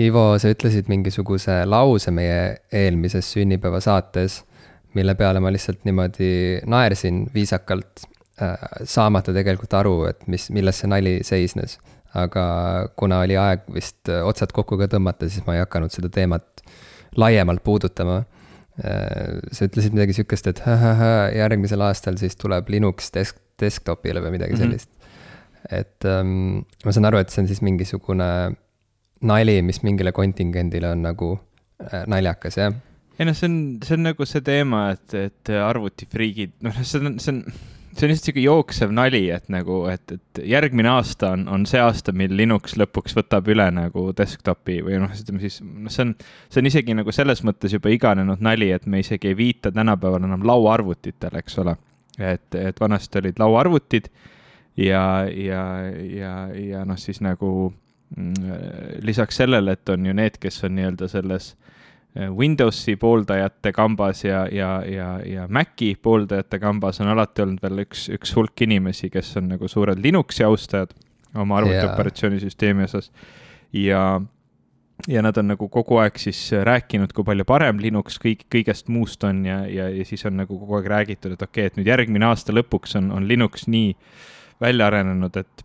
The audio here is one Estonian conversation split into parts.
Ivo, sa ütlesid mingisuguse lause meie eelmises sünnipäevasaates, mille peale ma lihtsalt niimoodi naersin viisakalt, äh, saamata tegelikult aru, et mis, milles see nali seisnes. aga kuna oli aeg vist otsad kokku ka tõmmata, siis ma ei hakanud seda teemat laiemalt puudutama. Äh, sa ütlesid midagi sihukest, et järgmisel aastal siis tuleb Linux desk, desktop'ile või midagi mhm. sellist mm. -hmm. et um, ma saan aru, et see on siis mingisugune nali, mis mingile kontingendile on nagu äh, naljakas, jah? ei noh, see on, see on nagu see teema, et, et arvutifriigid, noh, see on, see on, see on lihtsalt sihuke jooksev nali, et nagu, et, et järgmine aasta on, on see aasta, mil Linux lõpuks võtab üle nagu desktopi või noh, ütleme siis, noh, see on, see on isegi nagu selles mõttes juba iganenud nali, et me isegi ei viita tänapäeval enam lauaarvutitele, eks ole. et, et vanasti olid lauaarvutid ja, ja, ja, ja noh, siis nagu lisaks sellele, et on ju need, kes on nii-öelda selles äh, Windowsi pooldajate kambas ja, ja, ja, ja Maci pooldajate kambas on alati olnud veel üks, üks hulk inimesi, kes on nagu suured Linuxi austajad oma arvutiooperatsioonisüsteemi osas. ja, ja nad on nagu kogu aeg siis rääkinud, kui palju parem Linux kõik, kõigest muust on ja, ja, ja siis on nagu kogu aeg räägitud, et okei okay,, et nüüd järgmine aasta lõpuks on, on Linux nii välja arenenud, et,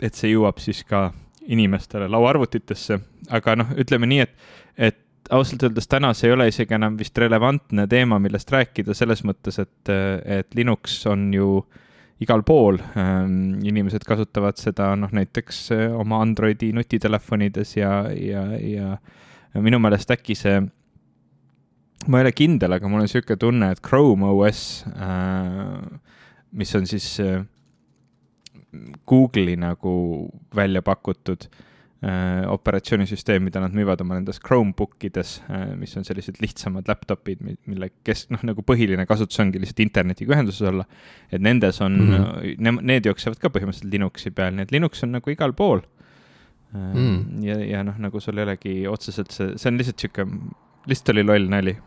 et see jõuab siis ka inimestele lauaarvutitesse, aga noh, ütleme nii, et, et ausalt öeldes täna see ei ole isegi enam vist relevantne teema, millest rääkida selles mõttes, et, et Linux on ju igal pool. Ähm, inimesed kasutavad seda noh, näiteks äh, oma Androidi nutitelefonides ja, ja, ja minu meelest äkki see, ma ei ole kindel, aga mul on niisugune tunne, et Chrome OS, äh, mis on siis äh, Google'i nagu välja pakutud äh, operatsioonisüsteem, mida nad müüvad oma nendes Chromebook ides äh,, mis on sellised lihtsamad laptop'id, mille kes-, noh, nagu põhiline kasutus ongi lihtsalt internetiga ühenduses olla. et nendes on mm, -hmm. ne, need jooksevad ka põhimõtteliselt Linuxi peal, nii et Linux on nagu igal pool äh,. Mm. ja, ja noh, nagu sul ei olegi otseselt see, see on lihtsalt sihuke, lihtsalt oli loll nali.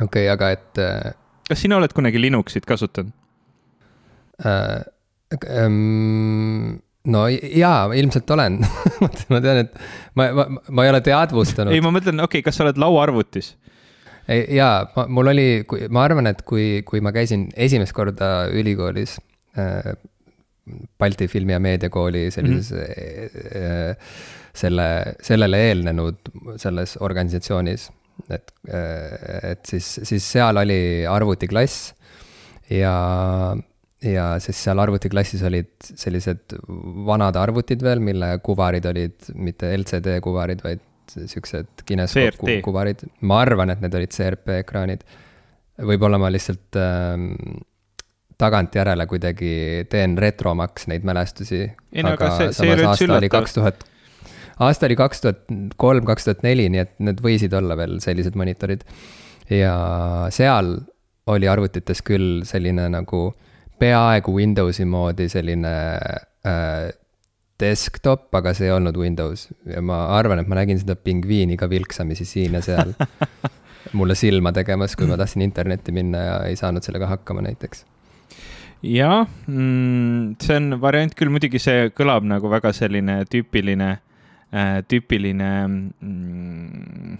okei okay,, aga et äh.... kas sina oled kunagi Linuxit kasutanud? Äh,. Ähm, no jaa, ilmselt olen ma tean, et ma, ma, ma ei ole teadvustanud. ei, ma mõtlen, okei okay,, kas sa oled lauaarvutis? jaa, mul oli, ma arvan, et kui, kui ma käisin esimest korda ülikoolis äh,, Balti Filmi- ja Meediakooli sellises mm, -hmm. selle, sellele eelnenud selles organisatsioonis, et, äh, et siis, siis seal oli arvutiklass ja ja siis seal arvutiklassis olid sellised vanad arvutid veel, mille kuvarid olid mitte LCD kuvarid, vaid siuksed kineskoop kuvarid. ma arvan, et need olid CRP ekraanid. võib-olla ma lihtsalt ähm, tagantjärele kuidagi teen retromaks neid mälestusi. aga, aga see, samas aasta oli kaks tuhat, aasta oli kaks tuhat kolm, kaks tuhat neli, nii et need võisid olla veel sellised monitorid. ja seal oli arvutites küll selline nagu peaaegu Windowsi moodi selline äh, desktop, aga see ei olnud Windows ja ma arvan, et ma nägin seda pingviini ka vilksamisi siin ja seal mulle silma tegemas, kui ma tahtsin internetti minna ja ei saanud sellega hakkama näiteks. jah mm,, see on variant küll, muidugi see kõlab nagu väga selline tüüpiline äh,, tüüpiline mm,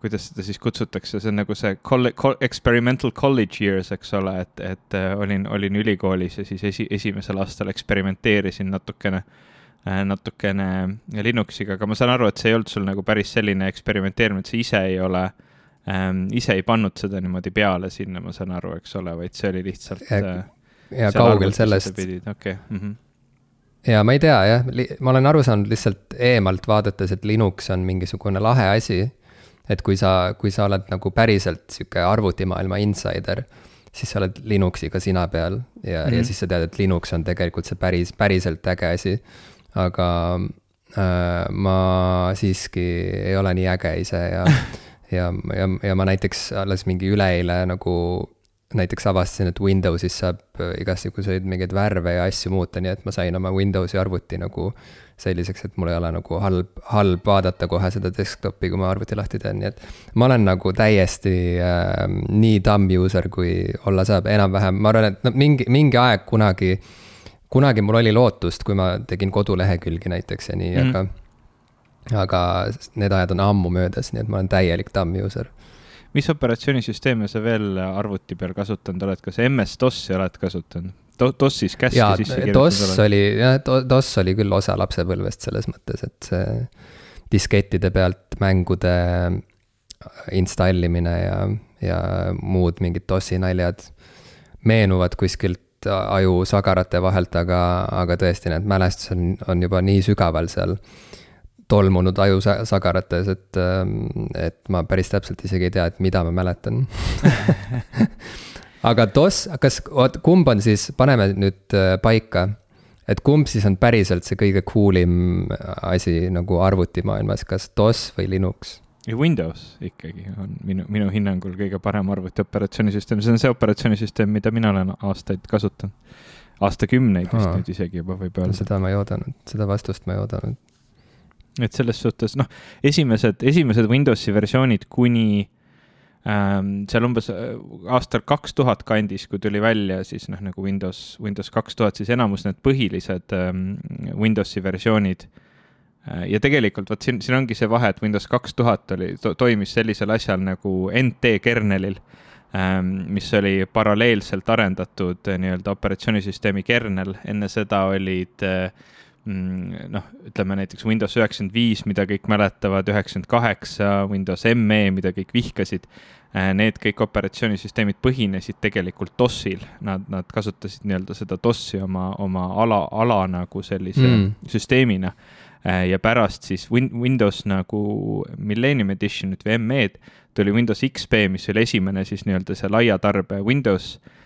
kuidas seda siis kutsutakse, see on nagu see colle-, experimental college years, eks ole, et, et äh, olin, olin ülikoolis ja siis esi, esimesel aastal eksperimenteerisin natukene, äh, natukene Linuxiga, aga ma saan aru, et see ei olnud sul nagu päris selline eksperimenteerimine, et sa ise ei ole ähm,, ise ei pannud seda niimoodi peale sinna, ma saan aru, eks ole, vaid see oli lihtsalt. ja, äh, ja kaugel sellest. okei okay. mm. -hmm ja ma ei tea jah, ma olen aru saanud lihtsalt eemalt vaadates, et Linux on mingisugune lahe asi et kui sa, kui sa oled nagu päriselt sihuke arvutimaailma insider, siis sa oled Linuxiga sina peal ja mm, -hmm. ja mhm. siis sa tead, et Linux on tegelikult see päris, päriselt äge asi. aga äh, ma siiski ei ole nii äge ise ja ja, ja, ja ma näiteks alles mingi üleeile nagu näiteks avastasin, et Windowsis saab igasuguseid mingeid värve ja asju muuta, nii et ma sain oma Windowsi arvuti nagu selliseks, et mul ei ole nagu halb, halb vaadata kohe seda desktopi, kui ma arvuti lahti teen, nii et ma olen nagu täiesti äh, nii dumb user, kui olla saab, enam-vähem, ma arvan, et no mingi, mingi aeg kunagi kunagi mul oli lootust, kui ma tegin kodulehekülgi näiteks ja nii mm, aga, aga need ajad on ammu möödas, nii et ma olen täielik tamm user. Mis operatsioonisüsteeme sa veel arvuti peal kasutanud oled, kas MS-DOS-i oled kasutanud? DOS-is käske jaa, DOS oli, jah, DOS oli küll osa lapsepõlvest selles mõttes, et see diskettide pealt mängude installimine ja, ja muud mingid DOS-i naljad meenuvad kuskilt aju sagarate vahelt, aga, aga tõesti, need mälestused on, on juba nii sügaval seal tolmunud aju sagarates, et, et ma päris täpselt isegi ei tea, et mida ma mäletan aga DOS, kas, oot, kumb on siis, paneme nüüd äh, paika, et kumb siis on päriselt see kõige cool im asi nagu arvutimaailmas, kas DOS või Linux? Windows ikkagi on minu, minu hinnangul kõige parem arvuti operatsioonisüsteem, see on see operatsioonisüsteem, mida mina olen aastaid kasutanud. aastakümneid vist nüüd isegi juba võib öelda. seda ma ei oodanud, seda vastust ma ei oodanud. Et selles suhtes, noh, esimesed, esimesed Windowsi versioonid kuni ähm, seal umbes äh, aastal kaks tuhat kandis, kui tuli välja siis noh, nagu Windows, Windows kaks tuhat, siis enamus need põhilised ähm, Windowsi versioonid. Äh, ja tegelikult vot siin, siin ongi see vahe, et Windows kaks tuhat oli to,, toimis sellisel asjal nagu NT kernelil, ähm, mis oli paralleelselt arendatud äh, nii-öelda operatsioonisüsteemi kernel, enne seda olid äh, noh, ütleme näiteks Windows üheksakümmend viis, mida kõik mäletavad, üheksakümmend kaheksa, Windows ME, mida kõik vihkasid. Need kõik operatsioonisüsteemid põhinesid tegelikult DOS-il, nad, nad kasutasid nii-öelda seda DOS-i oma, oma ala, ala nagu sellise mm. süsteemina Äh, ja pärast siis Win Windows nagu Millennium Editionit või ME-d tuli Windows XP, mis oli esimene siis nii-öelda see laia tarbe Windows, äh,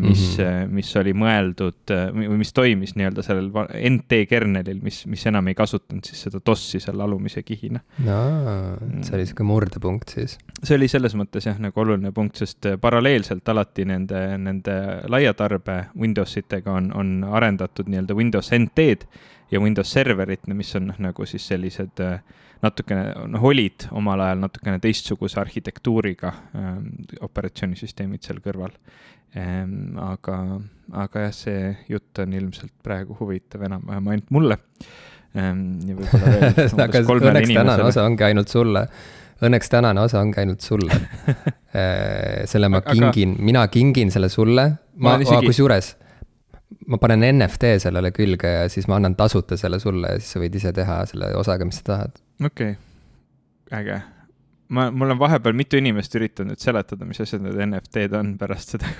mis mm, -hmm. mis oli mõeldud või mis toimis nii-öelda sellel NT kernelil, mis, mis enam ei kasutanud siis seda DOS-i seal alumise kihina. aa, see oli sihuke murdepunkt siis? see oli selles mõttes jah, nagu oluline punkt, sest paralleelselt alati nende, nende laia tarbe Windows itega on, on arendatud nii-öelda Windows NT-d ja Windows Serverit, mis on noh, nagu siis sellised äh, natukene, noh, olid omal ajal natukene teistsuguse arhitektuuriga ähm, operatsioonisüsteemid seal kõrval ähm,. aga, aga jah, see jutt on ilmselt praegu huvitav enam-vähem ainult mulle ähm,. ja võib-olla veel aga õnneks tänane osa ongi ainult sulle õnneks tänane osa ongi ainult sulle äh, selle ma kingin, mina kingin selle sulle, ma, ma isegi... kusjuures ma panen NFT sellele külge ja siis ma annan tasuta selle sulle ja siis sa võid ise teha selle osaga, mis sa tahad. okei okay., äge. Ma, mul on vahepeal mitu inimest üritanud seletada, mis asjad need NFT-d on pärast seda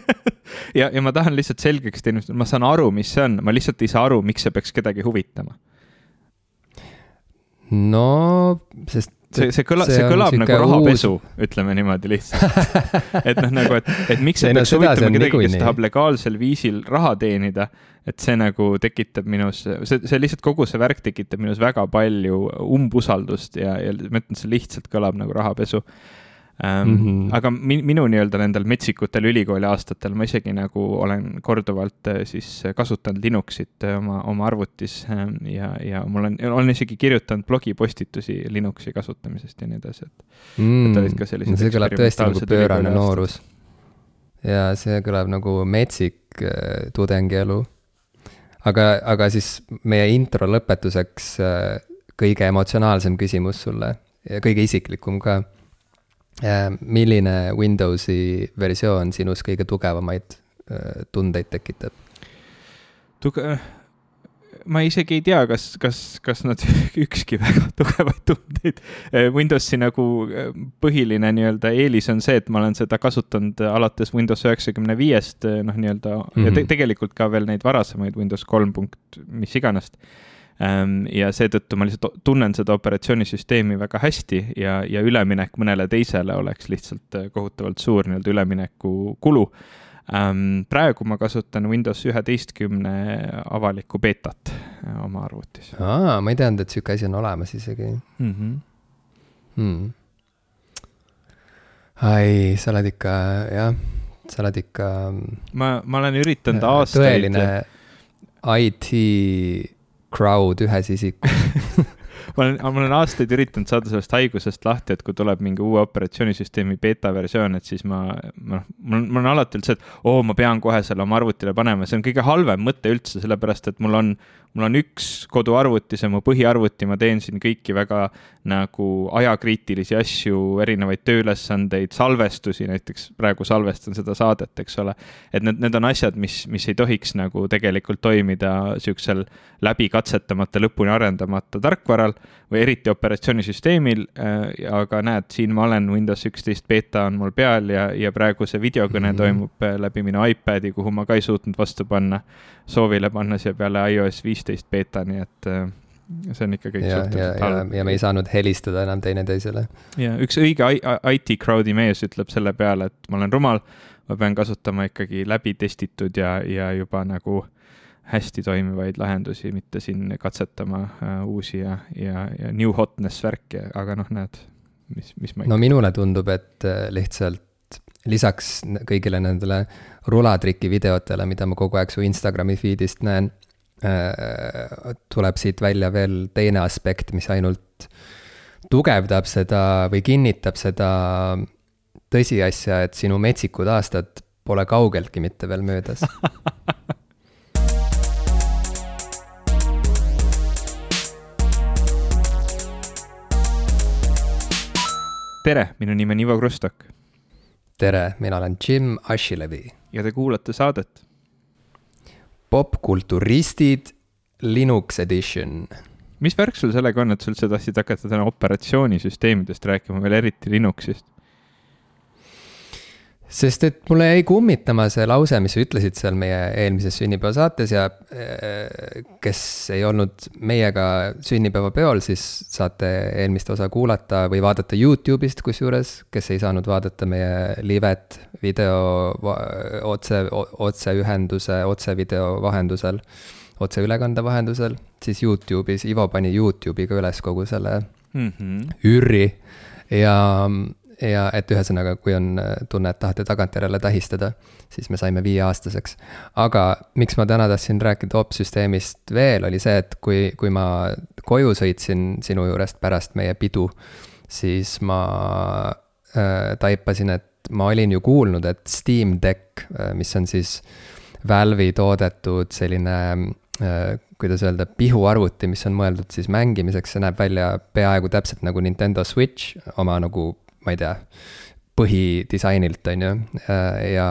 ja, ja ma tahan lihtsalt selgeks teha, ma saan aru, mis see on, ma lihtsalt ei saa aru, miks see peaks kedagi huvitama. no, sest see, see kõlab, see kõlab nagu rahapesu uus..., ütleme niimoodi lihtsalt. Et noh, nagu, et, et miks see peaks huvitama kedagi, kes tahab legaalsel viisil raha teenida, et see nagu tekitab minus, see, see lihtsalt kogu see värk tekitab minus väga palju umbusaldust ja, ja ma ütlen, see lihtsalt kõlab nagu rahapesu ähm,. Mm -hmm. aga mi, minu nii-öelda nendel metsikutel ülikooli aastatel ma isegi nagu olen korduvalt äh, siis kasutanud Linuxit äh, oma, oma arvutis ähm, ja, ja mul on, olen isegi kirjutanud blogipostitusi Linuxi kasutamisest ja nii edasi, et mm,. et olid ka sellised. see kõlab tõesti nagu pöörane noorus. ja see kõlab nagu metsik äh, tudengielu. aga, aga siis meie intro lõpetuseks äh, kõige emotsionaalsem küsimus sulle ja kõige isiklikum ka milline Windowsi versioon sinus kõige tugevamaid äh, tundeid tekitab? tuge-, ma isegi ei tea, kas, kas, kas nad ükski väga tugevaid tundeid. Äh, Windowsi nagu põhiline nii-öelda eelis on see, et ma olen seda kasutanud alates Windows üheksakümne viiest, noh, nii-öelda mm -hmm. ja te mhm. tegelikult ka veel neid varasemaid Windows kolm punkt mis iganes Ehm, ja seetõttu ma lihtsalt tunnen seda operatsioonisüsteemi väga hästi ja, ja üleminek mõnele teisele oleks lihtsalt äh, kohutavalt suur nii-öelda ülemineku kulu. Praegu ma kasutan Windows üheteistkümne avalikku beetat äh, oma arvutis. aa, ma ei teadnud, et sihuke asi on olemas isegi mm. -hmm. Hmm. ai, sa oled ikka, jah, sa oled ikka. ma, ma olen üritanud äh, aastaid. tõeline IT crowd ühes isikus. Ma olen, ma olen aastaid üritanud saada sellest haigusest lahti, et kui tuleb mingi uue operatsioonisüsteemi beeta versioon, et siis ma, ma, mul on, mul on alati olnud see, et oo, ma pean kohe selle oma arvutile panema, see on kõige halvem mõte üldse, sellepärast et mul on, mul on üks koduarvuti, see on mu põhiarvuti, ma teen siin kõiki väga nagu ajakriitilisi asju, erinevaid tööülesandeid, salvestusi, näiteks praegu salvestan seda saadet, eks ole. et need, need on asjad, mis, mis ei tohiks nagu tegelikult toimida siuksel läbi katsetamata, lõpuni arendamata tarkvaral või eriti operatsioonisüsteemil. Äh, aga näed, siin ma olen, Windows üksteist beeta on mul peal ja, ja praegu see videokõne mm -hmm. toimub äh, läbi minu iPad'i, kuhu ma ka ei suutnud vastu panna, soovile panna siia peale iOS viisteist beeta, nii et äh, see on ikka kõik ja, suhteliselt halb. ja me ei saanud helistada enam teineteisele. ja üks õige IT crowd'i mees ütleb selle peale, et ma olen rumal, ma pean kasutama ikkagi läbi testitud ja, ja juba nagu hästi toimivaid lahendusi, mitte siin katsetama äh, uusi ja, ja, ja new hotness värki, aga noh, näed, mis, mis ma ikka. no minule tundub, et äh, lihtsalt lisaks kõigile nendele rulatriki videotele, mida ma kogu aeg su Instagrami feed'ist näen äh,, tuleb siit välja veel teine aspekt, mis ainult tugevdab seda või kinnitab seda tõsiasja, et sinu metsikud aastad pole kaugeltki mitte veel möödas tere, minu nimi on Ivo Krustok. tere, mina olen Jim Ashilevi. ja te kuulate saadet. popkulturistid, Linux edition. mis värk sul sellega on, et sa üldse tahtsid hakata täna operatsioonisüsteemidest rääkima, veel eriti Linuxist? Sest et mulle jäi kummitama see lause, mis sa ütlesid seal meie eelmises sünnipäevasaates ja äh, kes ei olnud meiega sünnipäevapeol, siis saate eelmist osa kuulata või vaadata Youtube'ist kusjuures, kes ei saanud vaadata meie livet video otse, otseühenduse, otsevideo vahendusel, otseülekande vahendusel, siis Youtube'is, Ivo pani Youtube'i ka üles kogu selle mm -hmm. ürri ja ja et ühesõnaga, kui on äh, tunne, et tahate tagantjärele tähistada, siis me saime viieaastaseks. aga miks ma täna tahtsin rääkida opsüsteemist veel, oli see, et kui, kui ma koju sõitsin sinu juurest pärast meie pidu, siis ma äh, taipasin, et ma olin ju kuulnud, et Steam Deck, äh, mis on siis Valve'i toodetud selline äh, kuidas öelda, pihuarvuti, mis on mõeldud siis mängimiseks, see näeb välja peaaegu täpselt nagu Nintendo Switch oma nagu ma ei tea, põhidisainilt, on ju. Äh, ja,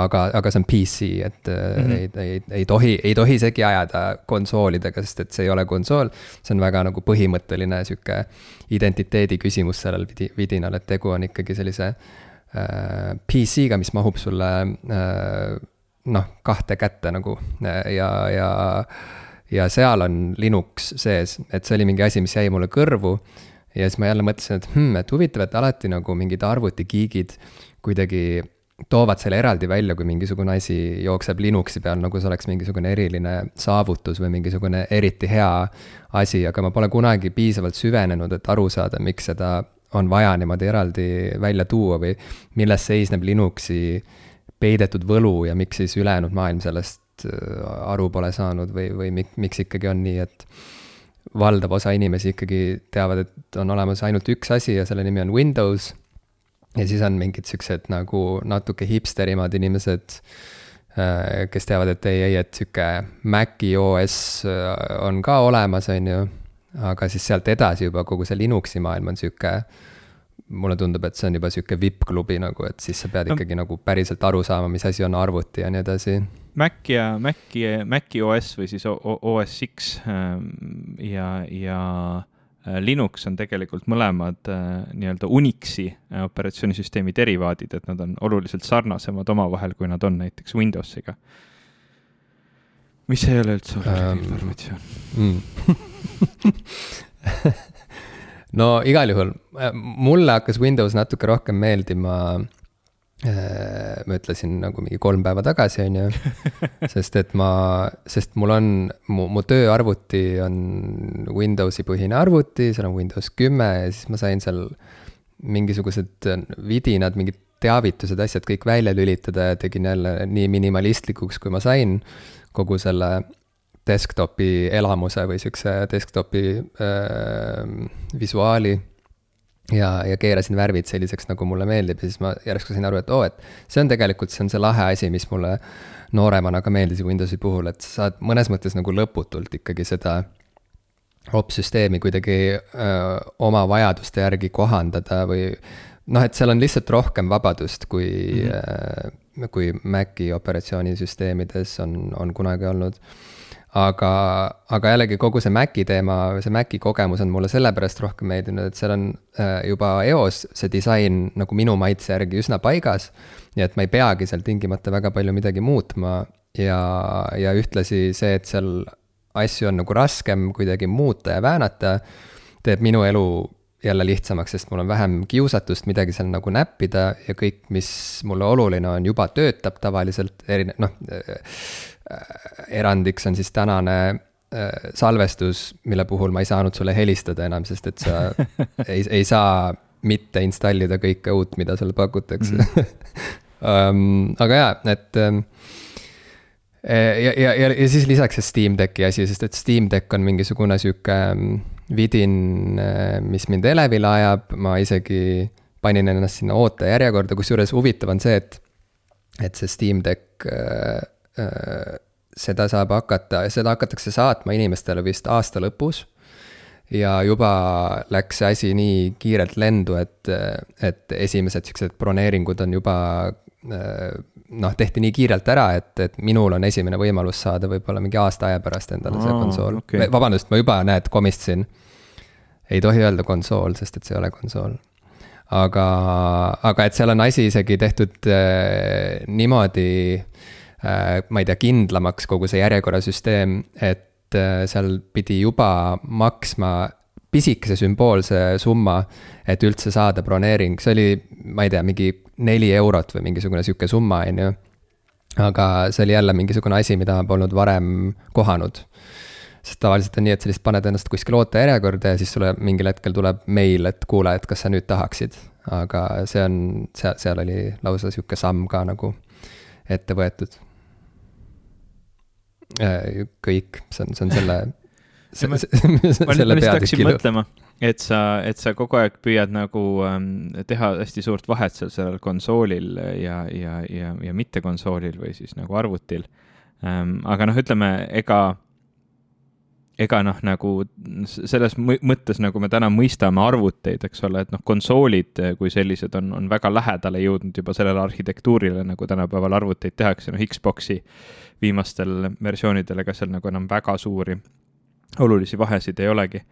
aga, aga see on PC, et mm -hmm. ei, ei, ei tohi, ei tohi segi ajada konsoolidega, sest et see ei ole konsool. see on väga nagu põhimõtteline sihuke identiteedi küsimus sellel vidinal, et tegu on ikkagi sellise äh, PC-ga, mis mahub sulle äh, noh, kahte kätte nagu ja, ja ja seal on Linux sees, et see oli mingi asi, mis jäi mulle kõrvu ja siis ma jälle mõtlesin, et hmm, et huvitav, et alati nagu mingid arvutigiigid kuidagi toovad selle eraldi välja, kui mingisugune asi jookseb Linuxi peal, nagu see oleks mingisugune eriline saavutus või mingisugune eriti hea asi, aga ma pole kunagi piisavalt süvenenud, et aru saada, miks seda on vaja niimoodi eraldi välja tuua või milles seisneb Linuxi peidetud võlu ja miks siis ülejäänud maailm sellest äh, aru pole saanud või, või miks ikkagi on nii, et valdav osa inimesi ikkagi teavad, et on olemas ainult üks asi ja selle nimi on Windows. ja siis on mingid siuksed nagu natuke hipsterimad inimesed, äh, kes teavad, et ei, ei, et sihuke Maci OS äh, on ka olemas, on ju. aga siis sealt edasi juba kogu see Linuxi maailm on sihuke mulle tundub, et see on juba sihuke vipp-klubi nagu, et siis sa pead ikkagi no. nagu päriselt aru saama, mis asi on arvuti ja nii edasi Mac ja Maci, Maci OS või siis OS X ähm, ja, ja äh, Linux on tegelikult mõlemad äh, nii-öelda Unixi äh, operatsioonisüsteemi derivaadid, et nad on oluliselt sarnasemad omavahel, kui nad on näiteks Windowsiga. mis ei ole üldse oluline um, informatsioon mm. no igal juhul, mulle hakkas Windows natuke rohkem meeldima Äh, ma ütlesin nagu mingi kolm päeva tagasi, on ju. sest et ma, sest mul on, mu, mu tööarvuti on Windowsi põhine arvuti, seal on Windows kümme ja siis ma sain seal mingisugused vidinad, mingid teavitused, asjad kõik välja lülitada ja tegin jälle nii minimalistlikuks, kui ma sain kogu selle desktopi elamuse või siukse desktopi äh, visuaali. Ja, ja keerasin värvid selliseks, nagu mulle meeldib ja siis ma järsku sain aru, et oo oh,, et see on tegelikult, see on see lahe asi, mis mulle nooremana ka meeldis Windowsi puhul, et sa saad mõnes mõttes nagu lõputult ikkagi seda opsüsteemi kuidagi öö, oma vajaduste järgi kohandada või noh, et seal on lihtsalt rohkem vabadust, kui mm, -hmm. kui Maci operatsioonisüsteemides on, on kunagi olnud aga, aga jällegi kogu see Maci teema, see Maci kogemus on mulle sellepärast rohkem meeldinud, et seal on äh, juba eos see disain nagu minu maitse järgi üsna paigas. nii et ma ei peagi seal tingimata väga palju midagi muutma ja, ja ühtlasi see, et seal asju on nagu raskem kuidagi muuta ja väänata, teeb minu elu jälle lihtsamaks, sest mul on vähem kiusatust midagi seal nagu näppida ja kõik, mis mulle oluline on, juba töötab tavaliselt, erine-, noh erandiks on siis tänane äh, salvestus, mille puhul ma ei saanud sulle helistada enam, sest et sa ei, ei saa mitte installida kõike uut, mida sulle pakutakse mm. -hmm. aga jaa, et ähm, ja, ja, ja, ja siis lisaks see Steam Decki asi, sest et Steam Deck on mingisugune sihuke ähm, vidin, äh, mis mind elevile ajab, ma isegi panin ennast sinna ootejärjekorda, kusjuures huvitav on see, et, et see Steam Deck Äh, seda saab hakata, seda hakatakse saatma inimestele vist aasta lõpus. ja juba läks see asi nii kiirelt lendu, et, et esimesed siuksed broneeringud on juba äh, noh, tehti nii kiirelt ära, et, et minul on esimene võimalus saada võib-olla mingi aasta aja pärast endale see konsool okay.. vabandust, ma juba, näed, komistasin. ei tohi öelda konsool, sest et see ei ole konsool. aga, aga et seal on asi isegi tehtud äh, niimoodi Äh, ma ei tea, kindlamaks kogu see järjekorrasüsteem, et äh, seal pidi juba maksma pisikese sümboolse summa, et üldse saada broneering, see oli, ma ei tea, mingi neli eurot või mingisugune sihuke summa, on ju. aga see oli jälle mingisugune asi, mida ma polnud varem kohanud. sest tavaliselt on nii, et sa lihtsalt paned ennast kuskil ootejärjekorda ja siis sulle mingil hetkel tuleb meil, et kuule, et kas sa nüüd tahaksid. aga see on, seal, seal oli lausa sihuke samm ka nagu ette võetud Äh, kõik, see on, see on selle ma, ma, ma lihtsalt hakkasin mõtlema, et sa, et sa kogu aeg püüad nagu ähm, teha hästi suurt vahet seal sellel konsoolil ja, ja, ja, ja mitte konsoolil või siis nagu arvutil ähm,. aga noh, ütleme, ega, ega noh, nagu selles mõttes, nagu me täna mõistame arvuteid, eks ole, et noh, konsoolid kui sellised on, on väga lähedale jõudnud juba sellele arhitektuurile, nagu tänapäeval arvuteid tehakse, noh, Xbox'i viimastel versioonidel, ega seal nagu enam väga suuri olulisi vahesid ei olegi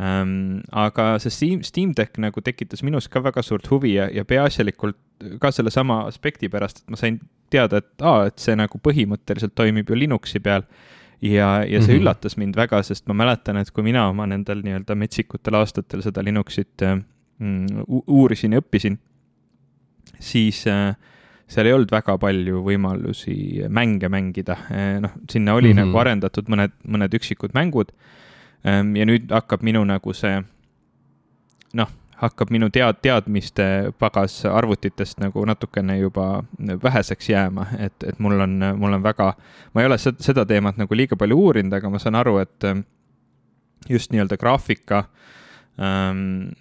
ähm,. aga see Steam, Steam Deck nagu tekitas minus ka väga suurt huvi ja, ja peaasjalikult ka sellesama aspekti pärast, et ma sain teada, et aa, et see nagu põhimõtteliselt toimib ju Linuxi peal. Ja, ja see mm -hmm. üllatas mind väga, sest ma mäletan, et kui mina oma nendel nii-öelda metsikutel aastatel seda Linuxit äh, uurisin ja õppisin, siis äh, seal ei olnud väga palju võimalusi mänge mängida, eh, noh, sinna oli mm -hmm. nagu arendatud mõned, mõned üksikud mängud. Ehm, ja nüüd hakkab minu nagu see, noh, hakkab minu tead-, teadmiste pagas arvutitest nagu natukene juba väheseks jääma, et, et mul on, mul on väga, ma ei ole seda, teemat nagu liiga palju uurinud, aga ma saan aru, et just nii-öelda graafika ähm,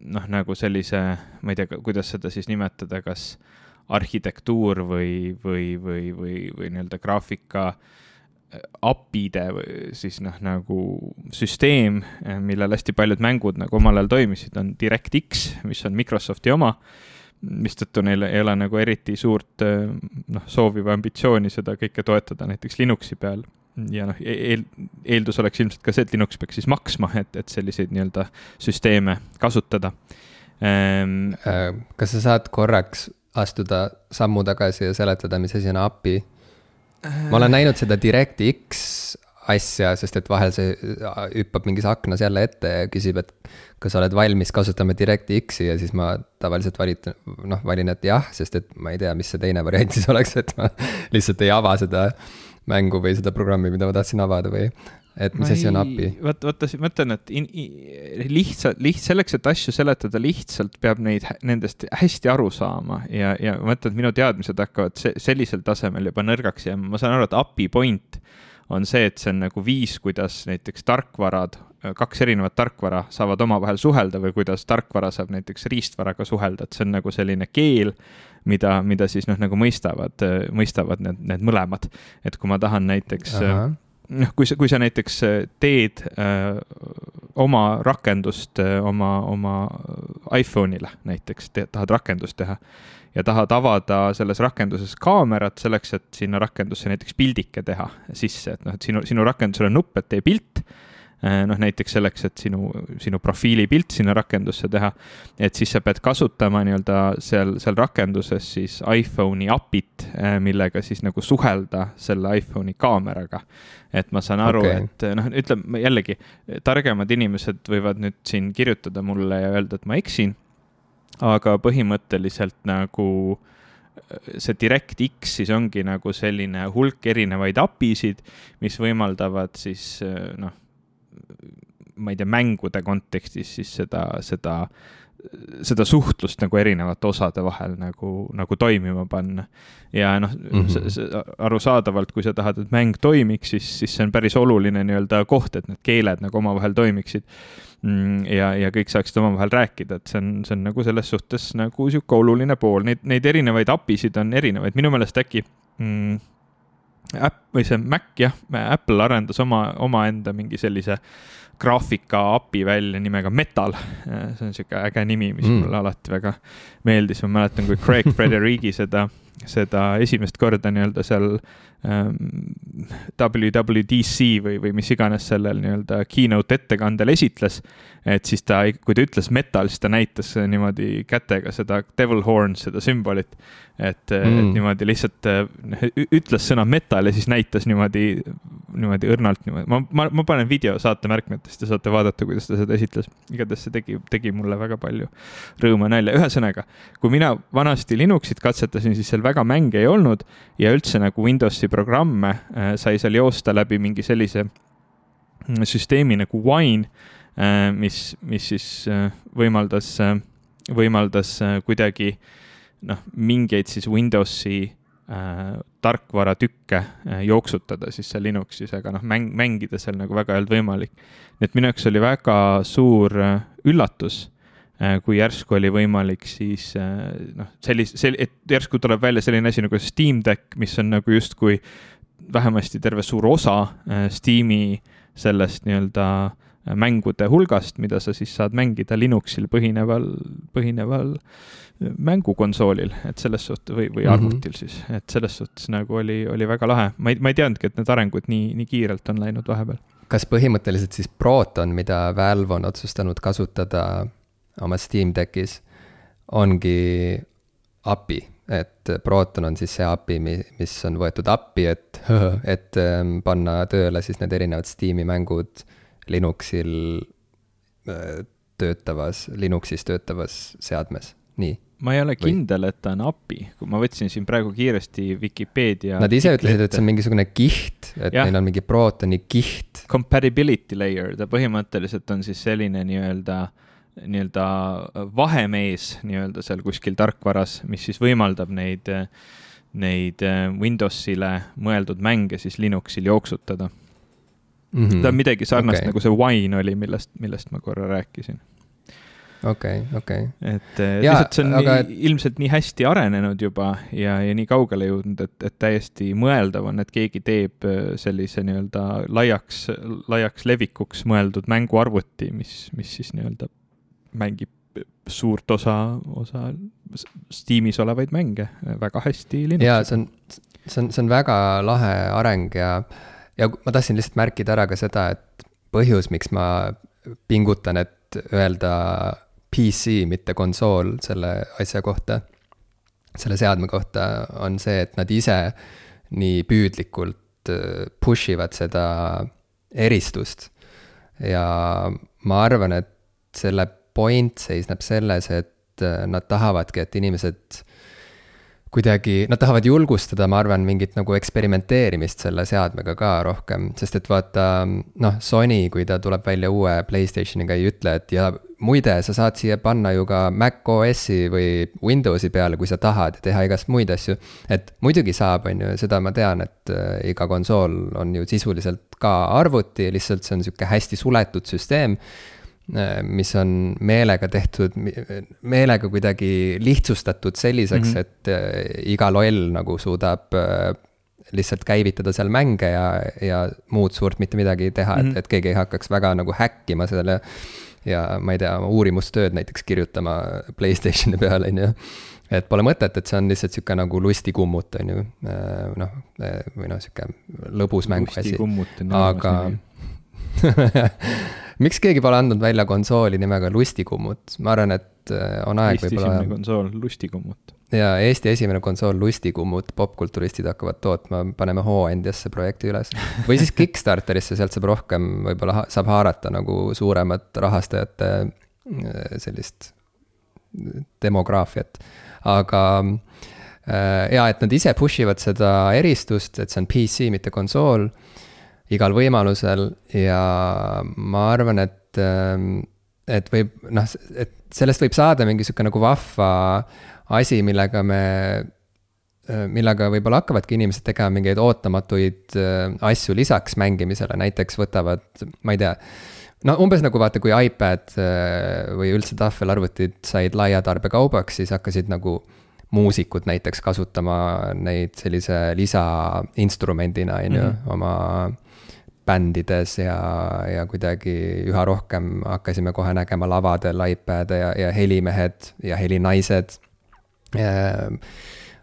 noh, nagu sellise, ma ei tea, kuidas seda siis nimetada, kas arhitektuur või, või, või, või, või nii-öelda graafika äh, API-de siis noh, nagu süsteem, äh, millel hästi paljud mängud nagu omal ajal toimisid, on DirectX, mis on Microsofti oma, mistõttu neil ei ole nagu eriti suurt äh, noh, soovi või ambitsiooni seda kõike toetada näiteks Linuxi peal. ja noh, e-, eel, eeldus oleks ilmselt ka see, et Linux peaks siis maksma, et, et selliseid nii-öelda süsteeme kasutada ähm,. kas sa saad korraks astuda sammu tagasi ja seletada, mis asi on API. Ma olen näinud seda DirectX asja, sest et vahel see äh, hüppab mingis aknas jälle ette ja küsib, et kas sa oled valmis kasutama DirectX-i ja siis ma tavaliselt valitan, noh, valin, et jah, sest et ma ei tea, mis see teine variant siis oleks, et ma lihtsalt ei ava seda mängu või seda programmi, mida ma tahtsin avada või et mis asi on API? vot, vaata, ma ütlen, et in, in, lihtsalt, liht-, selleks, et asju seletada lihtsalt, peab neid, nendest hästi aru saama ja, ja ma ütlen, et minu teadmised hakkavad se sellisel tasemel juba nõrgaks jääma, ma saan aru, et API point on see, et see on nagu viis, kuidas näiteks tarkvarad, kaks erinevat tarkvara saavad omavahel suhelda või kuidas tarkvara saab näiteks riistvaraga suhelda, et see on nagu selline keel, mida, mida siis noh, nagu mõistavad, mõistavad need, need mõlemad. et kui ma tahan näiteks Aha noh, kui sa, kui sa näiteks teed öö, oma rakendust öö, oma, oma iPhone'ile näiteks, tahad rakendust teha ja tahad avada selles rakenduses kaamerat selleks, et sinna rakendusse näiteks pildike teha sisse, et noh, et sinu, sinu rakendusel on nupp, et tee pilt äh, noh, näiteks selleks, et sinu, sinu profiilipilt sinna rakendusse teha, et siis sa pead kasutama nii-öelda seal, seal rakenduses siis iPhone'i API-t, äh, millega siis nagu suhelda selle iPhone'i kaameraga. et ma saan aru okay., et noh, ütleme jällegi, targemad inimesed võivad nüüd siin kirjutada mulle ja öelda, et ma eksin aga põhimõtteliselt nagu äh, see DirectX siis ongi nagu selline hulk erinevaid API-sid, mis võimaldavad siis äh, noh, ma ei tea, mängude kontekstis siis seda, seda seda suhtlust nagu erinevate osade vahel nagu, nagu toimima panna. ja noh mm -hmm., arusaadavalt, kui sa tahad, et mäng toimiks, siis, siis see on päris oluline nii-öelda koht, et need keeled nagu omavahel toimiksid mm,. ja, ja kõik saaksid omavahel rääkida, et see on, see on nagu selles suhtes nagu sihuke oluline pool, neid, neid erinevaid API-sid on erinevaid, minu meelest äkki mm, äpp või see Mac jah, Apple arendas oma, omaenda mingi sellise äh, graafika API välja nimega Metal. see on sihuke äge nimi, mis mm. mulle alati väga meeldis, ma mäletan, kui Craig Frederigi seda, seda esimest korda nii-öelda seal WWDC või, või mis iganes sellel nii-öelda keynote ettekandel esitles. et siis ta, kui ta ütles metal, siis ta näitas niimoodi kätega seda devil horn, seda sümbolit et mm., et niimoodi lihtsalt noh, ütles sõna metal ja siis näitas niimoodi, niimoodi õrnalt niimoodi, ma, ma, ma panen video saatemärkmetest ja saate vaadata, kuidas ta seda esitles. igatahes see tegi, tegi mulle väga palju rõõmu ja nalja, ühesõnaga, kui mina vanasti Linuxit katsetasin, siis seal väga mänge ei olnud ja üldse nagu Windowsi programme äh, sai seal joosta läbi mingi sellise mm, süsteemi nagu Wine äh,, mis, mis siis äh, võimaldas võimaldas kuidagi noh, mingeid siis Windowsi äh, tarkvaratükke äh, jooksutada siis seal Linuxis, aga noh, mäng, mängida seal nagu väga ei olnud võimalik. nii et minu jaoks oli väga suur äh, üllatus kui järsku oli võimalik siis äh, noh, sellise, sel-, et järsku tuleb välja selline asi nagu Steam Deck, mis on nagu justkui vähemasti terve suur osa äh, Steam'i sellest nii-öelda äh, mängude hulgast, mida sa siis saad mängida Linuxil põhineval, põhineval äh, mängukonsoolil, et selles suhtes või, või mhm. arvutil siis, et selles suhtes nagu oli, oli väga lahe. ma ei, ma ei teadnudki, et need arengud nii, nii kiirelt on läinud vahepeal. kas põhimõtteliselt siis Proton, mida Valve on otsustanud kasutada oma Steam Deckis, ongi API, et Proton on siis see API, mis on võetud appi, et, et ähm, panna tööle siis need erinevad Steam'i mängud Linuxil äh, töötavas, Linuxis töötavas seadmes, nii ma ei ole kindel, et ta on API, kui ma võtsin siin praegu kiiresti Vikipeedia. Nad ise ütlesid, et see on mingisugune kiht, et ja. neil on mingi Protoni kiht. Compatibility layer, ta põhimõtteliselt on siis selline nii-öelda, nii-öelda vahemees nii-öelda seal kuskil tarkvaras, mis siis võimaldab neid, neid Windowsile mõeldud mänge siis Linuxil jooksutada mm. -hmm. ta on midagi sarnast okay. nagu see Wine oli, millest, millest ma korra rääkisin okei okei et eh, ja, lihtsalt see on aga... nii, ilmselt nii hästi arenenud juba ja, ja nii kaugele jõudnud, et, et täiesti mõeldav on, et keegi teeb sellise nii-öelda laiaks, laiaks levikuks mõeldud mänguarvuti, mis, mis siis nii-öelda mängib suurt osa, osa Steamis olevaid mänge väga hästi. ja see on, see on, see on väga lahe areng ja, ja ma tahtsin lihtsalt märkida ära ka seda, et põhjus, miks ma pingutan, et öelda PC, mitte konsool selle asja kohta, selle seadme kohta, on see, et nad ise nii püüdlikult äh, push ivad seda eristust. ja ma arvan, et selle point seisneb selles, et äh, nad tahavadki, et inimesed kuidagi, nad tahavad julgustada, ma arvan, mingit nagu eksperimenteerimist selle seadmega ka rohkem, sest et vaata, noh, Sony, kui ta tuleb välja uue Playstationiga, ei ütle, et ja muide, sa saad siia panna ju ka Mac OS-i või Windowsi peale, kui sa tahad ja teha igast muid asju. et muidugi saab, on ju, seda ma tean, et äh, iga konsool on ju sisuliselt ka arvuti, lihtsalt see on sihuke hästi suletud süsteem mis on meelega tehtud, meelega kuidagi lihtsustatud selliseks mm, -hmm. et äh, iga loll nagu suudab äh, lihtsalt käivitada seal mänge ja, ja muud suurt mitte midagi teha mm, -hmm. et, mhm. et keegi ei hakkaks väga nagu häkkima selle. ja ma ei tea, uurimustööd näiteks kirjutama Playstationi peal, on ju. et pole mõtet, et see on lihtsalt sihuke nagu lustikummut, on ju, noh, või noh, sihuke lõbus mänguasi. aga miks keegi pole andnud välja konsooli nimega Lustikummut, ma arvan, et äh, on aeg Eesti võib-olla. Esimene konsool, Lustikummut. jaa, Eesti esimene konsool, Lustikummut, popkulturistid hakkavad tootma, paneme hooandjasse projekti üles. või siis Kickstarterisse, sealt saab rohkem, võib-olla saab haarata nagu suuremat rahastajate äh, sellist demograafiat, aga äh, jaa, et nad ise push ivad seda eristust, et see on PC, mitte konsool igal võimalusel ja ma arvan, et, ähm, et võib noh, et sellest võib saada mingi sihuke nagu vahva asi, millega me, äh, millega võib-olla hakkavadki inimesed tegema mingeid ootamatuid äh, asju lisaks mängimisele, näiteks võtavad, ma ei tea no umbes nagu vaata, kui iPad äh, või üldse tahvelarvutid said laia tarbekaubaks, siis hakkasid nagu muusikud näiteks kasutama neid sellise lisainstrumendina, on ju, mhm. oma bändides ja, ja kuidagi üha rohkem hakkasime kohe nägema lavadel iPad'e ja, ja helimehed ja helinaised äh,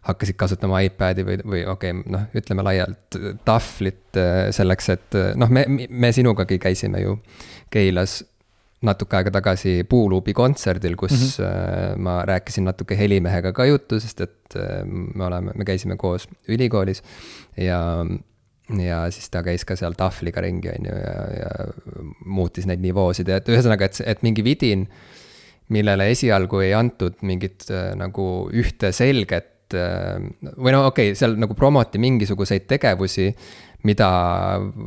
hakkasid kasutama iPad'i või, või okei okay,, noh, ütleme laialt tahvlit äh, selleks, et noh, me, me sinugagi käisime ju Keilas natuke aega tagasi Puuluubi kontserdil, kus mm -hmm. ma rääkisin natuke helimehega ka juttu, sest et me oleme, me käisime koos ülikoolis ja ja siis ta käis ka seal tahvliga ringi, on ju, ja, ja muutis neid nivoosid. Et ühesõnaga, et, et mingi vidin, millele esialgu ei antud mingit äh, nagu ühte selget äh, või no okei okay,, seal nagu promoti mingisuguseid tegevusi, mida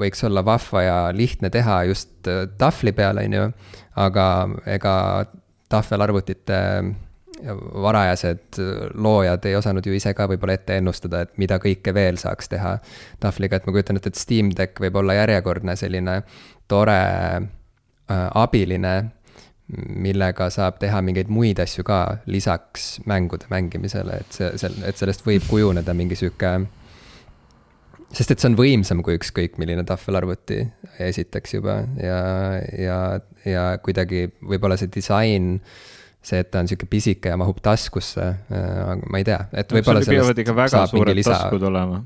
võiks olla vahva ja lihtne teha just äh, tahvli peal, on ju, aga ega tahvelarvutite varajased loojad ei osanud ju ise ka võib-olla ette ennustada, et mida kõike veel saaks teha tahvliga, et ma kujutan ette, et Steam Deck võib olla järjekordne selline tore äh, abiline, millega saab teha mingeid muid asju ka lisaks mängude mängimisele, et see, see, et sellest võib kujuneda mingi sihuke sest et see on võimsam kui ükskõik milline tahvelarvuti, esiteks juba. Ja, ja, ja kuidagi võib-olla see disain äh, see, et ta on sihuke pisike ja mahub taskusse, äh, ma ei tea, et võib-olla sellest peavad ikka väga suured lisa... taskud olema.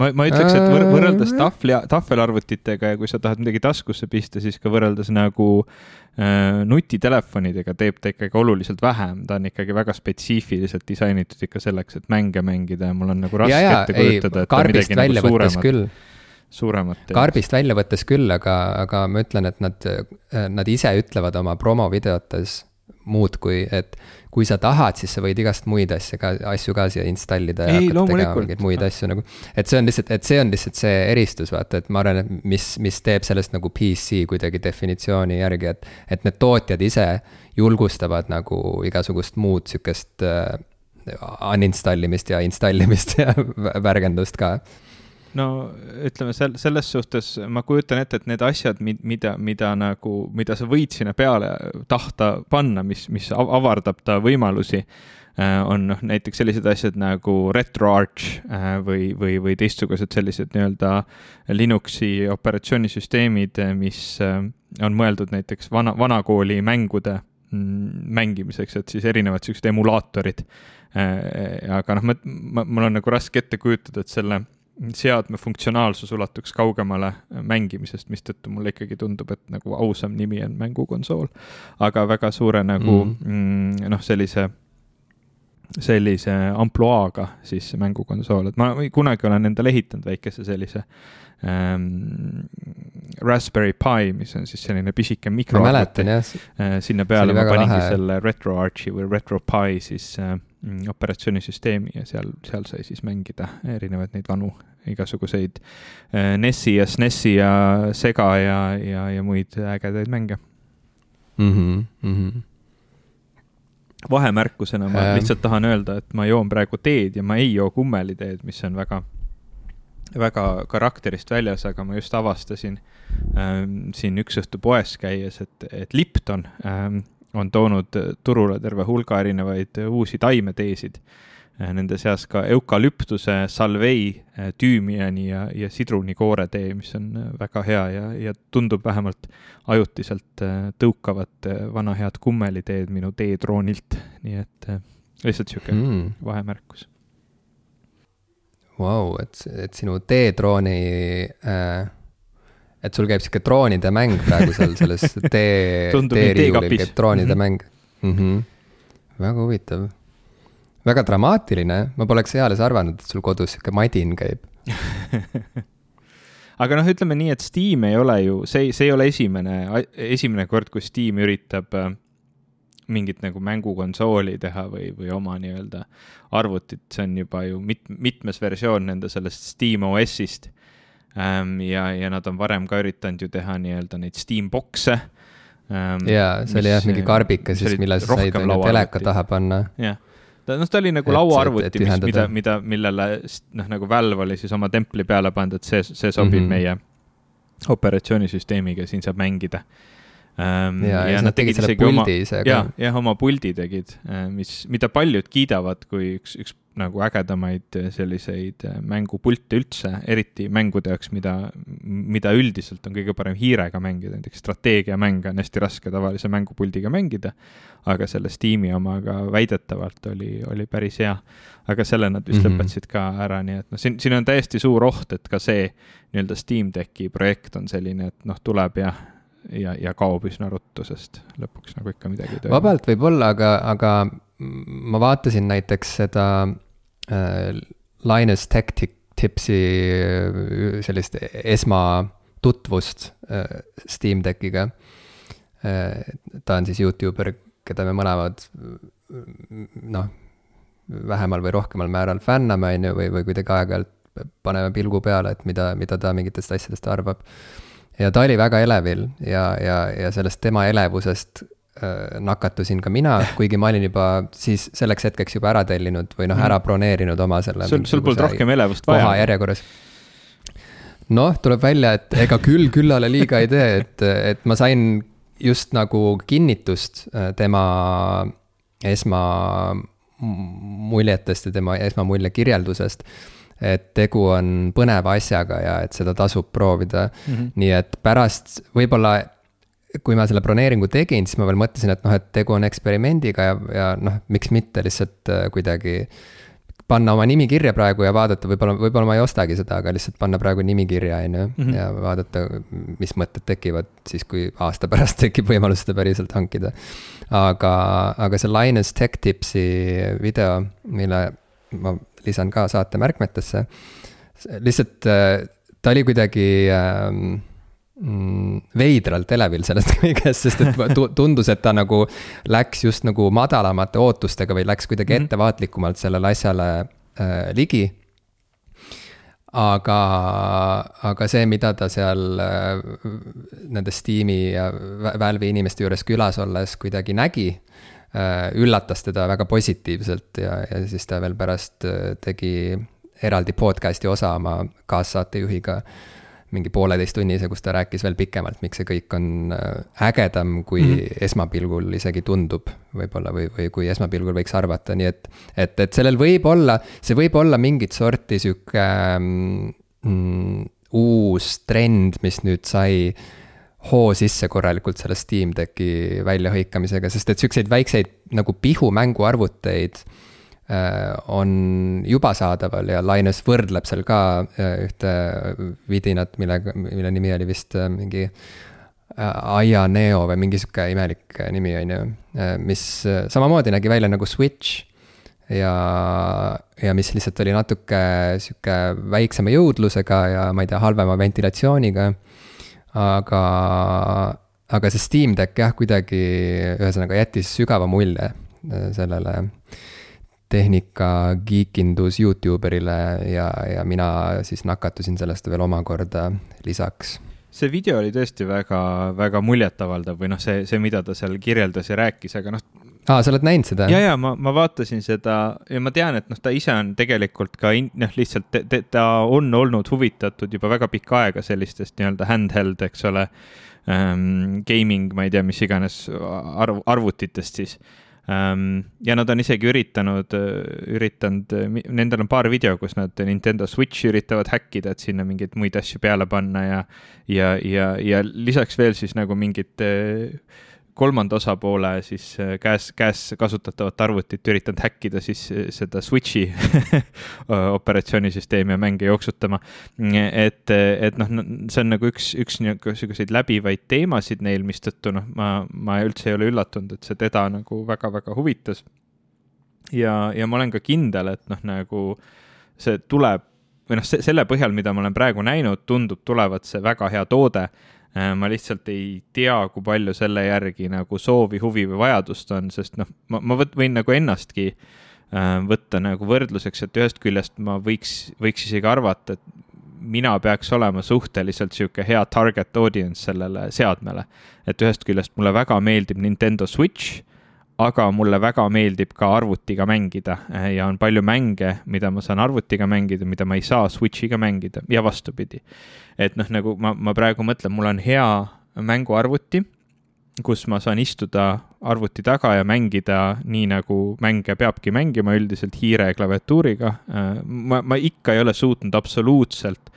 ma, ma ütleks, et võr võrreldes äh. tahvli, tahvelarvutitega ja kui sa tahad midagi taskusse pista, siis ka võrreldes nagu äh, nutitelefonidega teeb ta ikkagi oluliselt vähem, ta on ikkagi väga spetsiifiliselt disainitud ikka selleks, et mänge mängida ja mul on nagu raske ja, ja, ette kujutada, et ta midagi nagu suuremat küll suuremat. karbist välja võttes küll, aga, aga ma ütlen, et nad, nad ise ütlevad oma promovideotes muudkui, et kui sa tahad, siis sa võid igast muid asju ka, asju ka siia installida ja Ei, hakata tegema mingeid muid asju nagu. et see on lihtsalt, et see on lihtsalt see eristus, vaata, et ma arvan, et mis, mis teeb sellest nagu PC kuidagi definitsiooni järgi, et. et need tootjad ise julgustavad nagu igasugust muud sihukest uh, uninstall imist ja installimist ja värgendust ka no ütleme sel-, selles suhtes ma kujutan ette, et need asjad, mida, mida nagu, mida sa võid sinna peale tahta panna, mis, mis avardab ta võimalusi, äh, on noh, näiteks sellised asjad nagu RetroArch äh, või, või, või teistsugused sellised nii-öelda Linuxi operatsioonisüsteemid, mis äh, on mõeldud näiteks vana, vanakooli mängude mm, mängimiseks, et siis erinevad siuksed emulaatorid. aga noh, ma, ma, mul on nagu raske ette kujutada, et selle seadme funktsionaalsus ulatuks kaugemale mängimisest, mistõttu mulle ikkagi tundub, et nagu ausam nimi on mängukonsool. aga väga suure nagu mm. mm, noh, sellise, sellise ampluaaga siis mängukonsool, et ma kunagi olen endale ehitanud väikese sellise ähm, Raspberry Pi, mis on siis selline pisike mikro. ma mäletan jah. Äh, sinna peale ma paningi lahe. selle RetroArchi või RetroPie siis äh, operatsioonisüsteemi ja seal, seal sai siis mängida erinevaid neid vanu igasuguseid NES-i ja SNES-i ja Sega ja, ja, ja muid ägedaid mänge mm. -hmm, mm -hmm vahemärkusena ma ähm. lihtsalt tahan öelda, et ma joon praegu teed ja ma ei joo kummeliteed, mis on väga, väga karakterist väljas, aga ma just avastasin ähm, siin üks õhtu poes käies, et, et Lipton ähm, on toonud turule terve hulga erinevaid uusi taimeteesid Äh, nende seas ka eukalüptuse, salvei, äh, tüümiani ja, ja sidrunikoore tee, mis on äh, väga hea ja, ja tundub vähemalt ajutiselt tõukavat vana head kummeliteed minu teetroonilt, nii et lihtsalt sihuke mm. vahemärkus. Vau, et, et sinu teetrooni äh, et sul käib sihuke droonide mäng praegu seal selles tee, teeriiulil käib droonide mm -hmm. mäng mm. -hmm. väga huvitav väga dramaatiline, ma poleks eales arvanud, et sul kodus sihuke madin käib aga noh, ütleme nii, et Steam ei ole ju, see, see ei ole esimene, esimene kord, kus Steam üritab äh, mingit nagu mängukonsooli teha või, või oma nii-öelda arvutit, see on juba ju mit-, mitmes versioon nende sellest Steam OS-ist. Ja, ja nad on varem ka üritanud ju teha nii-öelda neid Steam box'e ähm,. jaa, see oli jah mingi karbike siis, mille sa said teleka taha panna. jah ta, noh, ta oli nagu lauaarvuti, mis, mida, mida, millele noh, nagu Valve oli siis oma templi peale pannud, et see, see sobib mm -hmm. meie operatsioonisüsteemiga, siin saab mängida ähm,. ja, ja, ja nad tegid isegi oma, jah, jah, oma puldi tegid, äh, mis, mida paljud kiidavad kui üks, üks nagu ägedamaid äh, selliseid äh, mängupilte üldse, eriti mängude jaoks, mida, mida üldiselt on kõige parem hiirega mängida, näiteks strateegiamänge on hästi raske tavalise mängupuldiga mängida, aga selle Steam'i omaga väidetavalt oli, oli päris hea. aga selle nad vist mm -hmm. lõpetasid ka ära, nii et noh, siin, siin on täiesti suur oht, et ka see nii-öelda Steam Decki projekt on selline, et noh, tuleb ja ja, ja kaob üsna ruttu, sest lõpuks nagu ikka midagi ei toimu. vabalt võib-olla, aga, aga ma vaatasin näiteks seda Linus Tech Tipsi äh, sellist esmatutvust äh, Steam Deckiga äh,. ta on siis Youtuber, keda me mõlemad noh, vähemal või rohkemal määral fänname, on ju, või, või kuidagi aeg-ajalt paneme pilgu peale, et mida, mida ta mingitest asjadest arvab. ja ta oli väga elevil ja, ja, ja sellest tema elevusest Äh, nakatusin ka mina, kuigi ma olin juba siis selleks hetkeks juba ära tellinud või noh, ära mhm. broneerinud oma selle. sul, sul polnud rohkem elevust vaja. järjekorras. noh, tuleb välja, et ega küll küllale liiga ei tee, et, et ma sain just nagu kinnitust äh, tema esmamuljetest ja tema esmamulje kirjeldusest et tegu on põneva asjaga ja et seda tasub proovida mm. -hmm. nii et pärast võib-olla kui ma selle broneeringu tegin, siis ma veel mõtlesin, et noh, et tegu on eksperimendiga ja, ja noh, miks mitte lihtsalt äh, kuidagi panna oma nimi kirja praegu ja vaadata, võib-olla, võib-olla ma ei ostagi seda, aga lihtsalt panna praegu nimi kirja, on ju. Mhm. ja vaadata, mis mõtted tekivad siis, kui aasta pärast tekib võimalus seda päriselt hankida. aga, aga see Linus Tech Tipsi video, mille ma lisan ka saate märkmetesse. lihtsalt äh, ta oli kuidagi äh, mm, veidralt elevil sellest kõigest, sest et tundus, et ta nagu läks just nagu madalamate ootustega või läks kuidagi mm -hmm. ettevaatlikumalt sellele asjale äh, ligi. aga, aga see, mida ta seal äh, nende Steam'i ja Valve'i inimeste juures külas olles kuidagi nägi äh,, üllatas teda väga positiivselt ja, ja siis ta veel pärast äh, tegi eraldi podcast'i osa oma kaassaatejuhiga äh, mingi pooleteisttunnise, kus ta rääkis veel pikemalt, miks see kõik on äh, ägedam, kui mm -hmm. esmapilgul isegi tundub võib-olla või, või kui esmapilgul võiks arvata, nii et, et, et sellel võib olla, see võib olla mingit sorti sihuke mm, uus trend, mis nüüd sai hoo sisse korralikult selle Steam Decki väljahõikamisega, sest et siukseid väikseid nagu pihumänguarvuteid on juba saadaval ja Linus võrdleb seal ka äh, ühte vidinat, millega, mille nimi oli vist äh, mingi Aya Neo või mingi sihuke imelik nimi, on ju. mis samamoodi nägi välja nagu Switch ja, ja mis lihtsalt oli natuke sihuke väiksema jõudlusega ja ma ei tea, halvema ventilatsiooniga. aga, aga see Steam Deck jah, kuidagi ühesõnaga jättis sügava mulje sellele tehnika geekindus Youtube erile ja, ja mina siis nakatusin sellest veel omakorda lisaks see video oli tõesti väga, väga muljetavaldav või noh, see, see, mida ta seal kirjeldas ja rääkis, aga noh. aa, sa oled näinud seda? ja, ja ma, ma vaatasin seda ja ma tean, et noh, ta ise on tegelikult ka noh, lihtsalt te, te, ta on olnud huvitatud juba väga pikka aega sellistest nii-öelda handheld, eks ole ähm,. Gaming, ma ei tea, mis iganes arv, arvutitest siis. Ja nad on isegi üritanud, üritanud, nendel on paar video, kus nad Nintendo Switch'i üritavad häkkida, et sinna mingeid muid asju peale panna ja, ja, ja, ja lisaks veel siis nagu mingid äh, kolmanda osapoole siis äh, käes, käes kasutatavat arvutit üritanud häkkida siis äh, seda Switch'i operatsioonisüsteemi ja mänge jooksutama. et, et noh, see on nagu üks, üks niisuguseid läbivaid teemasid neil, mistõttu noh, ma, ma üldse ei ole üllatunud, et see teda nagu väga-väga huvitas. ja, ja ma olen ka kindel, et noh, nagu see tuleb või noh, selle põhjal, mida ma olen praegu näinud, tundub tulevat see väga hea toode ma lihtsalt ei tea, kui palju selle järgi nagu soovi, huvi või vajadust on, sest noh, ma, ma võin nagu ennastki äh, võtta nagu võrdluseks, et ühest küljest ma võiks, võiks isegi arvata, et mina peaks olema suhteliselt sihuke hea target audience sellele seadmele. et ühest küljest mulle väga meeldib Nintendo Switch aga mulle väga meeldib ka arvutiga mängida eh, ja on palju mänge, mida ma saan arvutiga mängida, mida ma ei saa Switch'iga mängida ja vastupidi. et noh, nagu ma, ma praegu mõtlen, mul on hea mänguarvuti, kus ma saan istuda arvuti taga ja mängida nii, nagu mänge peabki mängima, üldiselt hiire ja klaviatuuriga. Eh, ma, ma ikka ei ole suutnud absoluutselt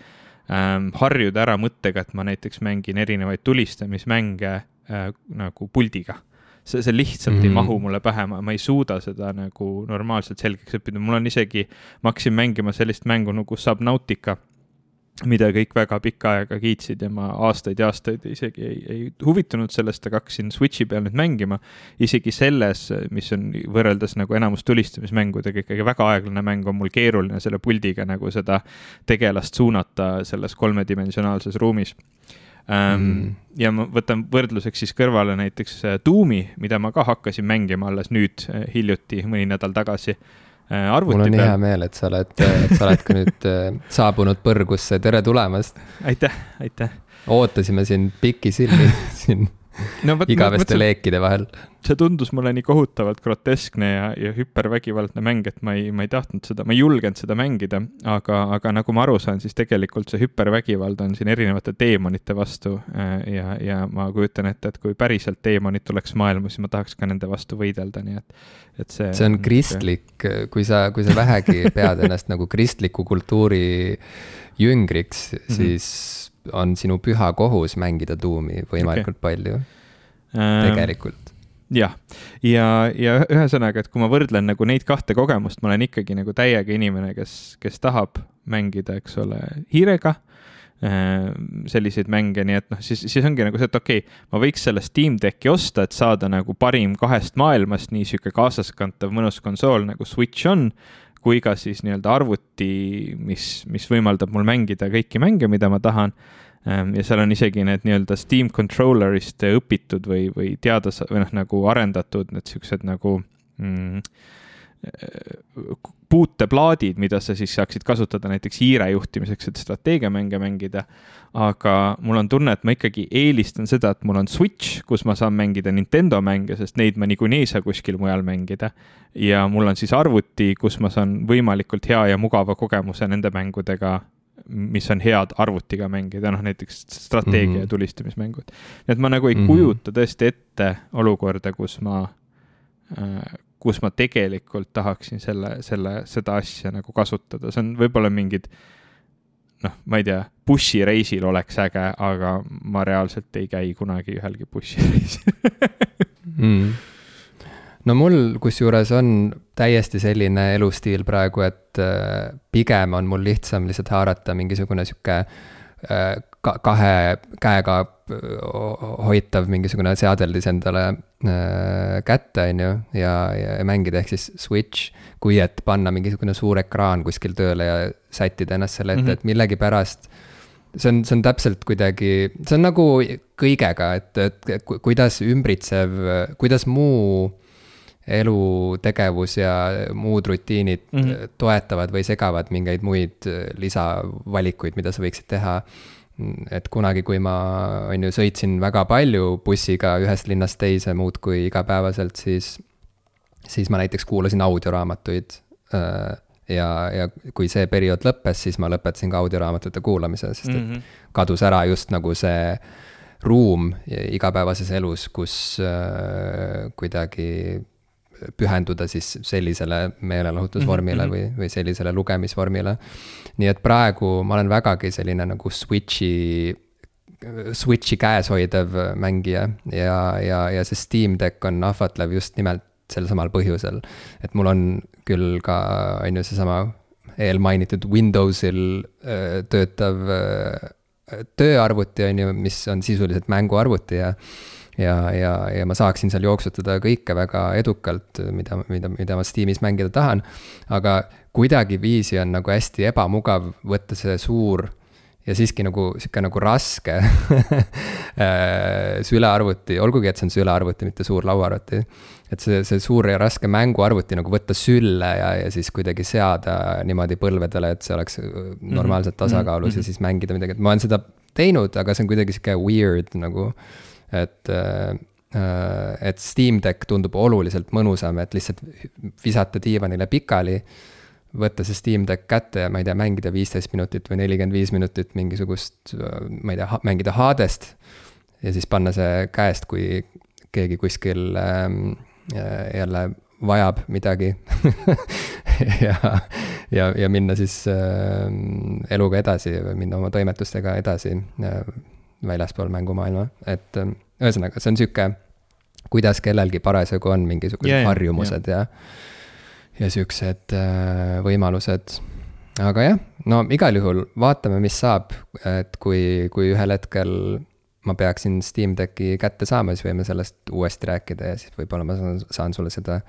ähm, harjuda ära mõttega, et ma näiteks mängin erinevaid tulistamismänge äh, nagu puldiga see, see lihtsalt mm -hmm. ei mahu mulle pähe, ma, ma ei suuda seda nagu normaalselt selgeks õppida, mul on isegi, ma hakkasin mängima sellist mängu nagu Subnautica mida kõik väga pikka aega kiitsid ja ma aastaid ja aastaid isegi ei, ei huvitunud sellest, aga hakkasin Switch'i peal nüüd mängima. isegi selles, mis on võrreldes nagu enamus tulistamismängudega ikkagi väga aeglane mäng, on mul keeruline selle puldiga nagu seda tegelast suunata selles kolmedimensionaalses ruumis mm.. ja ma võtan võrdluseks siis kõrvale näiteks äh, Doomi, mida ma ka hakkasin mängima alles nüüd äh, hiljuti, mõni nädal tagasi äh, arvuti peal. mul on nii hea meel, et sa oled, et sa oled ka nüüd saabunud põrgusse, tere tulemast. aitäh, aitäh. ootasime sind pikisilmi siin no, võt, igaveste mõtlesin, leekide vahel. see tundus mulle nii kohutavalt groteskne ja, ja hüpervägivaldne mäng, et ma ei, ma ei tahtnud seda, ma ei julgenud seda mängida, aga, aga nagu ma aru saan, siis tegelikult see hüpervägivald on siin erinevate teemonite vastu äh, ja, ja ma kujutan ette, et kui päriselt teemonid tuleks maailma, siis ma tahaks ka nende vastu võidelda, nii et, et see. see on kristlik, kui sa, kui sa vähegi pead ennast nagu kristliku kultuuri jüngriks mm, -hmm. On sinu püha kohus mängida tuumi võimalikult okay. palju ähm,. tegelikult. jah, ja, ja, ja ühesõnaga, et kui ma võrdlen nagu neid kahte kogemust, ma olen ikkagi nagu täiega inimene, kes, kes tahab mängida, eks ole, hiirega ähm, selliseid mänge, nii et noh, siis, siis ongi nagu see, et okei okay,, ma võiks selle Steam Decki osta, et saada nagu parim kahest maailmast, nii sihuke kaasaskantav mõnus konsool nagu Switch on, kui ka siis nii-öelda arvuti, mis, mis võimaldab mul mängida kõiki mänge, mida ma tahan. Ehm, ja seal on isegi need nii-öelda Steam controller'ist õpitud või, või teada või noh, nagu arendatud need siuksed nagu mm, puuteplaadid, mida sa siis saaksid kasutada näiteks hiire juhtimiseks, et strateegiamänge mängida. aga mul on tunne, et ma ikkagi eelistan seda, et mul on Switch, kus ma saan mängida Nintendo mänge, sest neid ma niikuinii ei saa kuskil mujal mängida. ja mul on siis arvuti, kus ma saan võimalikult hea ja mugava kogemuse nende mängudega mis on head arvutiga mängida, noh näiteks strateegia mm -hmm. ja tulistamismängud. et ma nagu ei mm -hmm. kujuta tõesti ette olukorda, kus ma äh, kus ma tegelikult tahaksin selle, selle, seda asja nagu kasutada, see on võib-olla mingid noh, ma ei tea, bussireisil oleks äge, aga ma reaalselt ei käi kunagi ühelgi bussireisil mm. no mul kusjuures on täiesti selline elustiil praegu, et äh, pigem on mul lihtsam lihtsalt haarata mingisugune sihuke äh, ka kahe käega hoitav mingisugune seadeldis endale äh, kätte, on ju, ja, ja mängida, ehk siis Switch. kui et panna mingisugune suur ekraan kuskil tööle ja sättida ennast selle ette mm, -hmm. et millegipärast see on, see on täpselt kuidagi, see on nagu kõigega, et, et kuidas ümbritsev, kuidas muu elutegevus ja muud rutiinid mm. -hmm. toetavad või segavad mingeid muid lisavalikuid, mida sa võiksid teha. Et kunagi, kui ma, on ju, sõitsin väga palju bussiga ühest linnast teise muudkui igapäevaselt, siis, siis ma näiteks kuulasin audioraamatuid. ja, ja kui see periood lõppes, siis ma lõpetasin ka audioraamatute kuulamise, sest et mm -hmm. kadus ära just nagu see ruum igapäevases elus, kus äh, kuidagi pühenduda siis sellisele meelelahutusvormile mm -hmm. või, või sellisele lugemisvormile. nii et praegu ma olen vägagi selline nagu switch'i, switch'i käes hoidev mängija ja, ja, ja see Steam Deck on ahvatlev just nimelt sel samal põhjusel. et mul on küll ka, on ju, seesama eelmainitud Windowsil äh, töötav äh, tööarvuti, on ju, mis on sisuliselt mänguarvuti ja ja, ja, ja ma saaksin seal jooksutada kõike väga edukalt, mida, mida, mida ma Steamis mängida tahan. aga kuidagiviisi on nagu hästi ebamugav võtta see suur ja siiski nagu sihuke nagu raske sülearvuti, olgugi et see on sülearvuti, mitte suur lauaarvuti. et see, see suur ja raske mänguarvuti nagu võtta sülle ja, ja siis kuidagi seada niimoodi põlvedele, et see oleks normaalselt tasakaalus mm -hmm. ja siis mängida midagi, et ma olen seda teinud, aga see on kuidagi sihuke weird nagu, et et Steam Deck tundub oluliselt mõnusam, et lihtsalt visata diivanile pikali võtta see Steam Deck kätte ja ma ei tea, mängida viisteist minutit või nelikümmend viis minutit mingisugust, ma ei tea, mängida Hadest. ja siis panna see käest, kui keegi kuskil ähm, jälle vajab midagi ja, ja, ja minna siis äh, eluga edasi või minna oma toimetustega edasi äh, väljaspool mängumaailma, et äh, ühesõnaga, see on sihuke, kuidas kellelgi parasjagu on mingisugused yeah, harjumused yeah. ja ja siuksed äh, võimalused. aga jah, no igal juhul vaatame, mis saab, et kui, kui ühel hetkel ma peaksin Steam Decki kätte saama, siis võime sellest uuesti rääkida ja siis võib-olla ma saan, saan sulle seda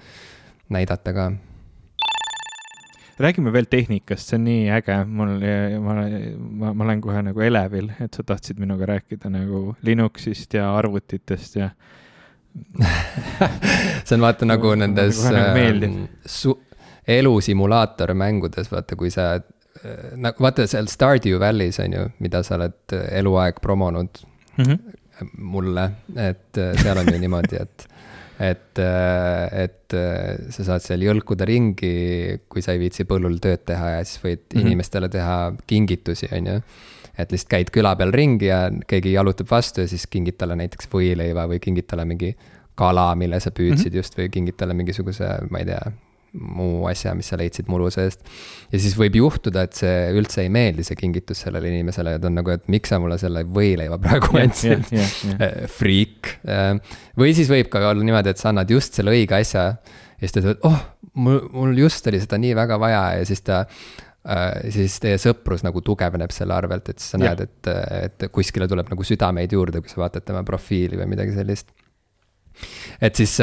näidata ka. Räägime veel tehnikast, see on nii äge, mul, ma, ma, ma olen kohe nagu elevil, et sa tahtsid minuga rääkida nagu Linuxist ja arvutitest ja see on vaata nagu nendes äh, su, elusimulaatormängudes, vaata, kui sa nagu vaata seal Stardew Valley's on ju, mida sa oled eluaeg promonud mm -hmm. mulle, et äh, seal on ju niimoodi, et et, et sa saad seal jõlkuda ringi, kui sa ei viitsi põllul tööd teha ja siis võid mm -hmm. inimestele teha kingitusi, on ju. et lihtsalt käid küla peal ringi ja keegi jalutab vastu ja siis kingid talle näiteks võileiva või kingid talle mingi kala, mille sa püüdsid mm -hmm. just või kingid talle mingisuguse, ma ei tea, muu asja, mis sa leidsid muru seest. ja siis võib juhtuda, et see üldse ei meeldi, see kingitus sellele inimesele ja ta on nagu, et miks sa mulle selle võileiva praegu andsid yeah, yeah, yeah. friik. või siis võib ka olla niimoodi, et sa annad just selle õige asja ja siis ta ütleb, et oh, mul, mul just oli seda nii väga vaja ja siis ta Uh, siis teie sõprus nagu tugevneb selle arvelt, et siis sa näed, et, et kuskile tuleb nagu südameid juurde, kui sa vaatad tema profiili või midagi sellist et siis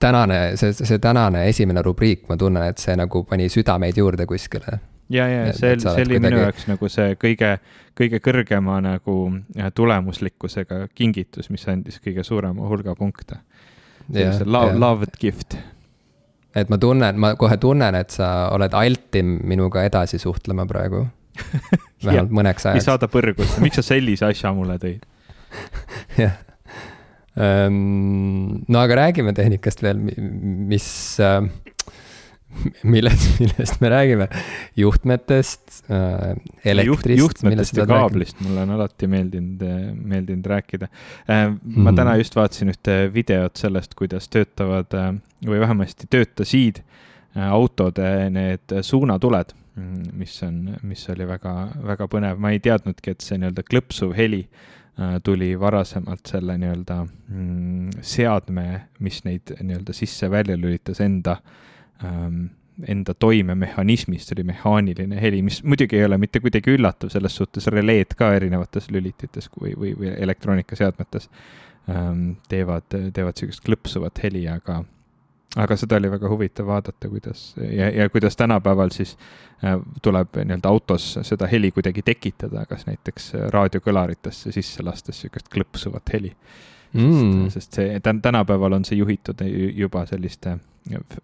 tänane, see, see tänane esimene rubriik, ma tunnen, et see nagu pani südameid juurde kuskile. ja, ja see, see oli minu jaoks nagu see kõige, kõige kõrgema nagu tulemuslikkusega kingitus, mis andis kõige suurema hulga punkte. see love, loved gift. et ma tunnen, ma kohe tunnen, et sa oled altim minuga edasi suhtlema praegu vähemalt mõneks ajaks. ei saada põrgusse, miks sa sellise asja mulle tõid? jah no aga räägime tehnikast veel, mis, millest, millest me räägime, juhtmetest, elektrist. juhtmetest ja kaablist mulle on alati meeldinud, meeldinud rääkida. ma mm. täna just vaatasin ühte videot sellest, kuidas töötavad või vähemasti töötasid autode need suunatuled, mis on, mis oli väga, väga põnev, ma ei teadnudki, et see nii-öelda klõpsuv heli tuli varasemalt selle nii-öelda mm, seadme, mis neid nii-öelda sisse-välja lülitas enda ähm,, enda toimemehhanismist, oli mehaaniline heli, mis muidugi ei ole mitte kuidagi üllatav, selles suhtes releed ka erinevates lülitites või, või, või elektroonikaseadmetes ähm, teevad, teevad niisugust klõpsuvat heli, aga aga seda oli väga huvitav vaadata, kuidas ja, ja kuidas tänapäeval siis äh, tuleb nii-öelda autos seda heli kuidagi tekitada, kas näiteks raadiokõlaritesse sisse lastes niisugust klõpsuvat heli. Mm.. sest, sest see tänapäeval on see juhitud juba selliste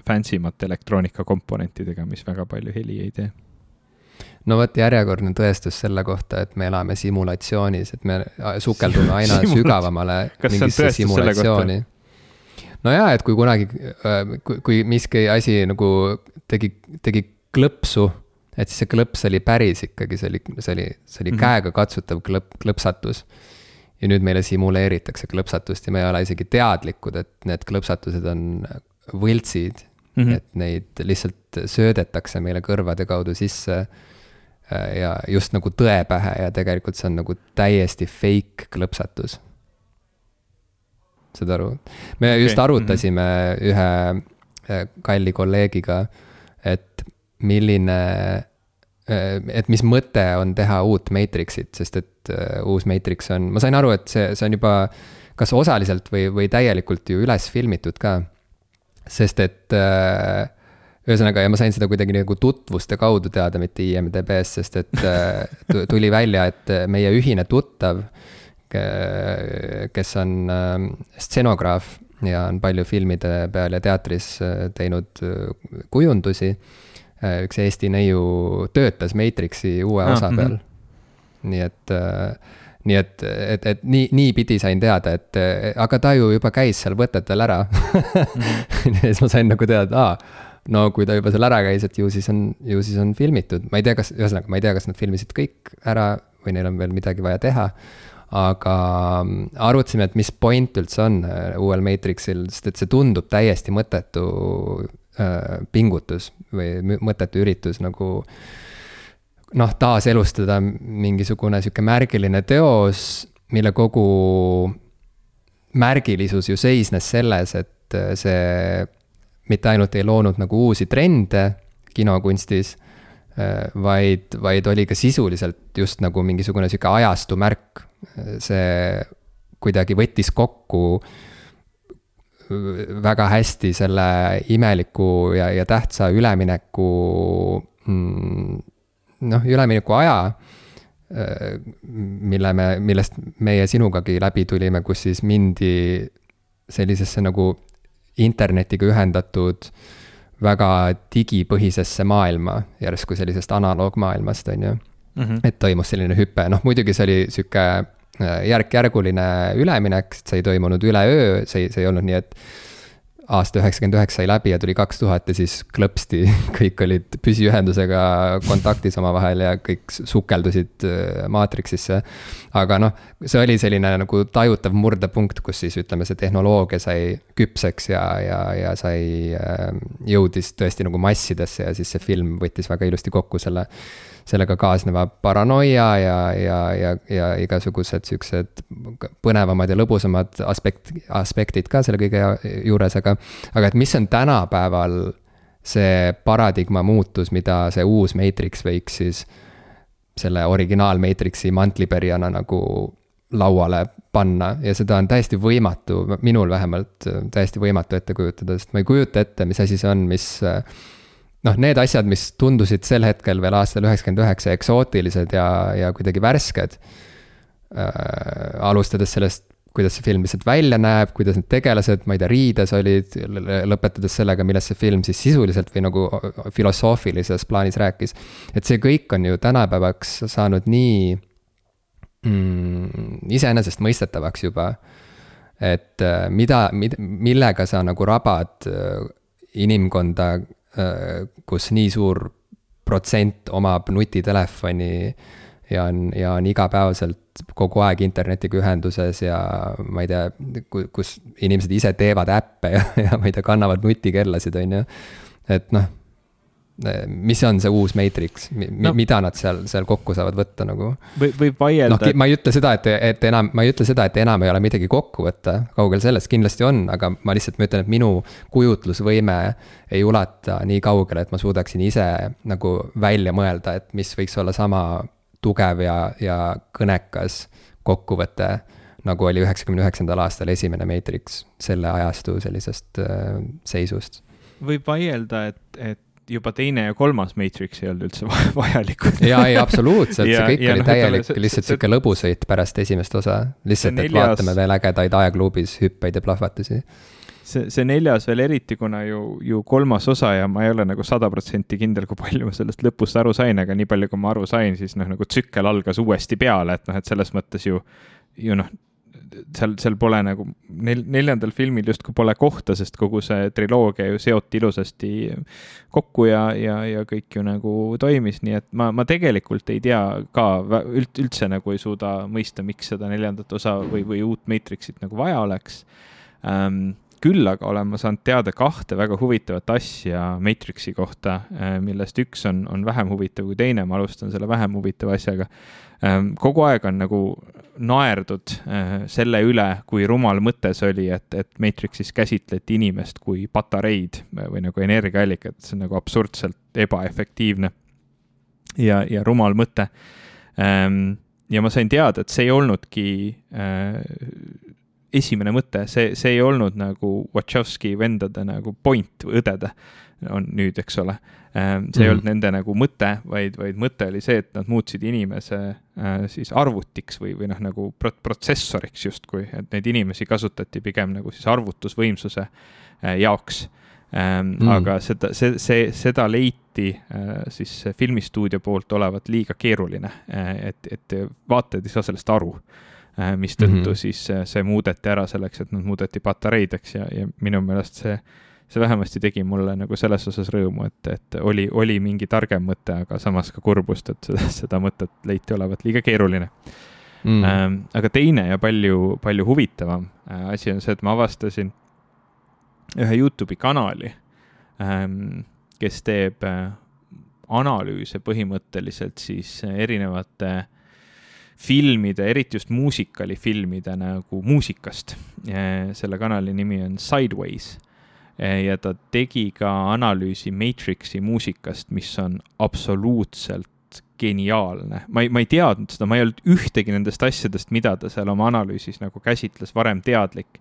fancy mate elektroonikakomponentidega, mis väga palju heli ei tee. No vot, järjekordne tõestus selle kohta, et me elame simulatsioonis, et me sukeldume aina sügavamale mingisse simulatsiooni. No jaa, et kui kunagi, kui, kui miski asi nagu tegi, tegi klõpsu, et siis see klõps oli päris ikkagi, see oli, see oli, see oli mm -hmm. käegakatsutav klõp, klõpsatus. ja nüüd meile simuleeritakse klõpsatust ja me ei ole isegi teadlikud, et need klõpsatused on võltsid mm. -hmm. et neid lihtsalt söödetakse meile kõrvade kaudu sisse Äh, ja just nagu tõe pähe ja tegelikult see on nagu täiesti fake klõpsatus. Saad aru? me okay. just arutasime mm -hmm. ühe äh, kalli kolleegiga, et milline, äh, et mis mõte on teha uut Matrixit, sest et uus Matrix on, ma sain aru, et see, see on juba kas osaliselt või, või täielikult ju üles filmitud ka. sest et ühesõnaga, ja ma sain seda kuidagi nagu tutvuste kaudu teada, mitte IMDB-s, sest et tuli välja, et meie ühine tuttav, kes on ähm, stsenograaf ja on palju filmide peal ja teatris äh, teinud äh, kujundusi. üks Eesti neiu töötas Matrixi uue ah, osa peal mm. -hmm. nii et nii et, et, et nii, niipidi sain teada, et aga ta ju juba käis seal võtetel ära mm. -hmm. ja siis ma sain nagu teada, aa no kui ta juba seal ära käis, et ju siis on, ju siis on filmitud, ma ei tea, kas, ühesõnaga, ma ei tea, kas nad filmisid kõik ära või neil on veel midagi vaja teha. Aga mm, arutasime, et mis point üldse on äh, uuel Matrixil, sest et see tundub täiesti mõttetu äh, pingutus või mõttetu üritus nagu noh, taaselustada mingisugune sihuke märgiline teos, mille kogu märgilisus ju seisnes selles, et äh, see mitte ainult ei loonud nagu uusi trende kinokunstis, äh, vaid, vaid oli ka sisuliselt just nagu mingisugune sihuke ajastu märk. See kuidagi võttis kokku väga hästi selle imeliku ja, ja tähtsa ülemineku, mm, noh, ülemineku aja, äh, mille me, millest meie sinugagi läbi tulime, kus siis mindi sellisesse nagu internetiga ühendatud väga digipõhisesse maailma, järsku sellisest analoogmaailmast, on ju mm. -hmm. et toimus selline hüpe, noh muidugi see oli sihuke äh, järk-järguline üleminek, see ei toimunud üleöö, see, see ei olnud nii, et aasta üheksakümmend üheksa sai läbi ja tuli kaks tuhat ja siis klõpsti kõik olid püsiühendusega kontaktis omavahel ja kõik sukeldusid äh, maatriksisse. aga noh, see oli selline nagu tajutav murdepunkt, kus siis ütleme, see tehnoloogia sai küpseks ja, ja, ja sai, äh, jõudis tõesti nagu massidesse ja siis see film võttis väga ilusti kokku selle sellega kaasneva paranoia ja, ja, ja, ja igasugused siuksed põnevamad ja lõbusamad aspekt, aspektid ka selle kõige juures, aga, aga et mis on tänapäeval see paradigma muutus, mida see uus Matrix võiks siis selle originaal Matrixi mantlipärijana nagu lauale panna ja seda on täiesti võimatu, minul vähemalt täiesti võimatu ette kujutada, sest ma ei kujuta ette, mis asi see on, mis noh, need asjad, mis tundusid sel hetkel veel aastal üheksakümmend üheksa eksootilised ja, ja kuidagi värsked äh,. alustades sellest, kuidas see film lihtsalt välja näeb, kuidas need tegelased, ma ei tea, riides olid, lõpetades sellega, millest see film siis sisuliselt või nagu filosoofilises plaanis rääkis. et see kõik on ju tänapäevaks saanud nii mm, iseenesestmõistetavaks juba. et äh, mida, mida, millega sa nagu rabad äh, inimkonda Äh, kus nii suur protsent omab nutitelefoni ja on, ja on igapäevaselt kogu aeg internetiga ühenduses ja ma ei tea, kus inimesed ise teevad äppe ja, ja ma ei tea, kannavad nutikellasid, on ju. et noh, mis on see uus Matrix, no. mida nad seal, seal kokku saavad võtta nagu? või, võib vaielda noh, ma ei ütle seda, et, et enam, ma ei ütle seda, et enam ei ole midagi kokku võtta, kaugel sellest, kindlasti on, aga ma lihtsalt, ma ütlen, et minu kujutlusvõime ei ulata nii kaugele, et ma suudaksin ise nagu välja mõelda, et mis võiks olla sama tugev ja, ja kõnekas kokkuvõte nagu oli üheksakümne üheksandal aastal esimene Matrix selle ajastu sellisest äh, seisust. võib vaielda, et, et juba teine ja kolmas Matrix ei olnud üldse vajalikud. ja, ei absoluutselt, see kõik ja, oli no, täielik lihtsalt sihuke lõbusõit pärast esimest osa. lihtsalt, et neljas... vaatame veel ägedaid aegluubis hüppeid ja plahvatusi. see, see neljas veel eriti, kuna ju, ju kolmas osa ja ma ei ole nagu sada protsenti kindel, kui palju ma sellest lõpust aru sain, aga nii palju, kui ma aru sain, siis noh, nagu tsükkel algas uuesti peale, et noh, et selles mõttes ju, ju noh, seal, seal pole nagu nel-, neljandal filmil justkui pole kohta, sest kogu see triloogia ju seoti ilusasti kokku ja, ja, ja kõik ju nagu toimis, nii et ma, ma tegelikult ei tea ka üld, üldse nagu ei suuda mõista, miks seda neljandat osa või, või uut Matrixit nagu vaja oleks ähm, küll aga olen ma saanud teada kahte väga huvitavat asja Matrixi kohta, äh, millest üks on, on vähem huvitav kui teine, ma alustan selle vähem huvitava asjaga. Ähm, kogu aeg on nagu naerdud äh, selle üle, kui rumal mõte see oli, et, et Matrixis käsitleti inimest kui patareid või nagu energiaallikat, see on nagu absurdselt ebaefektiivne ja, ja rumal mõte. Ähm, ja ma sain teada, et see ei olnudki äh, esimene mõte, see, see ei olnud nagu Wachowski vendade nagu point õdede on nüüd, eks ole. Ähm, see mm. ei olnud nende nagu mõte, vaid, vaid mõte oli see, et nad muutsid inimese äh, siis arvutiks või, või noh, nagu protsessoriks justkui, et neid inimesi kasutati pigem nagu siis arvutusvõimsuse äh, jaoks. Mm. aga seda, see, see, seda leiti äh, siis filmistuudio poolt olevat liiga keeruline, et, et vaatajad ei saa sellest aru Äh, mistõttu mm -hmm. siis see muudeti ära selleks, et nad muudeti patareideks ja, ja minu meelest see, see vähemasti tegi mulle nagu selles osas rõõmu, et, et oli, oli mingi targem mõte, aga samas ka kurbust, et seda, seda mõtet leiti olevat liiga keeruline mm. -hmm.. aga teine ja palju, palju huvitavam äh, asi on see, et ma avastasin ühe Youtube'i kanali, ähm, kes teeb analüüse põhimõtteliselt siis erinevate filmide, eriti just muusikalifilmide nagu muusikast. selle kanali nimi on Sideways ja ta tegi ka analüüsi Matrixi muusikast, mis on absoluutselt geniaalne. ma ei, ma ei teadnud seda, ma ei olnud ühtegi nendest asjadest, mida ta seal oma analüüsis nagu käsitles, varem teadlik.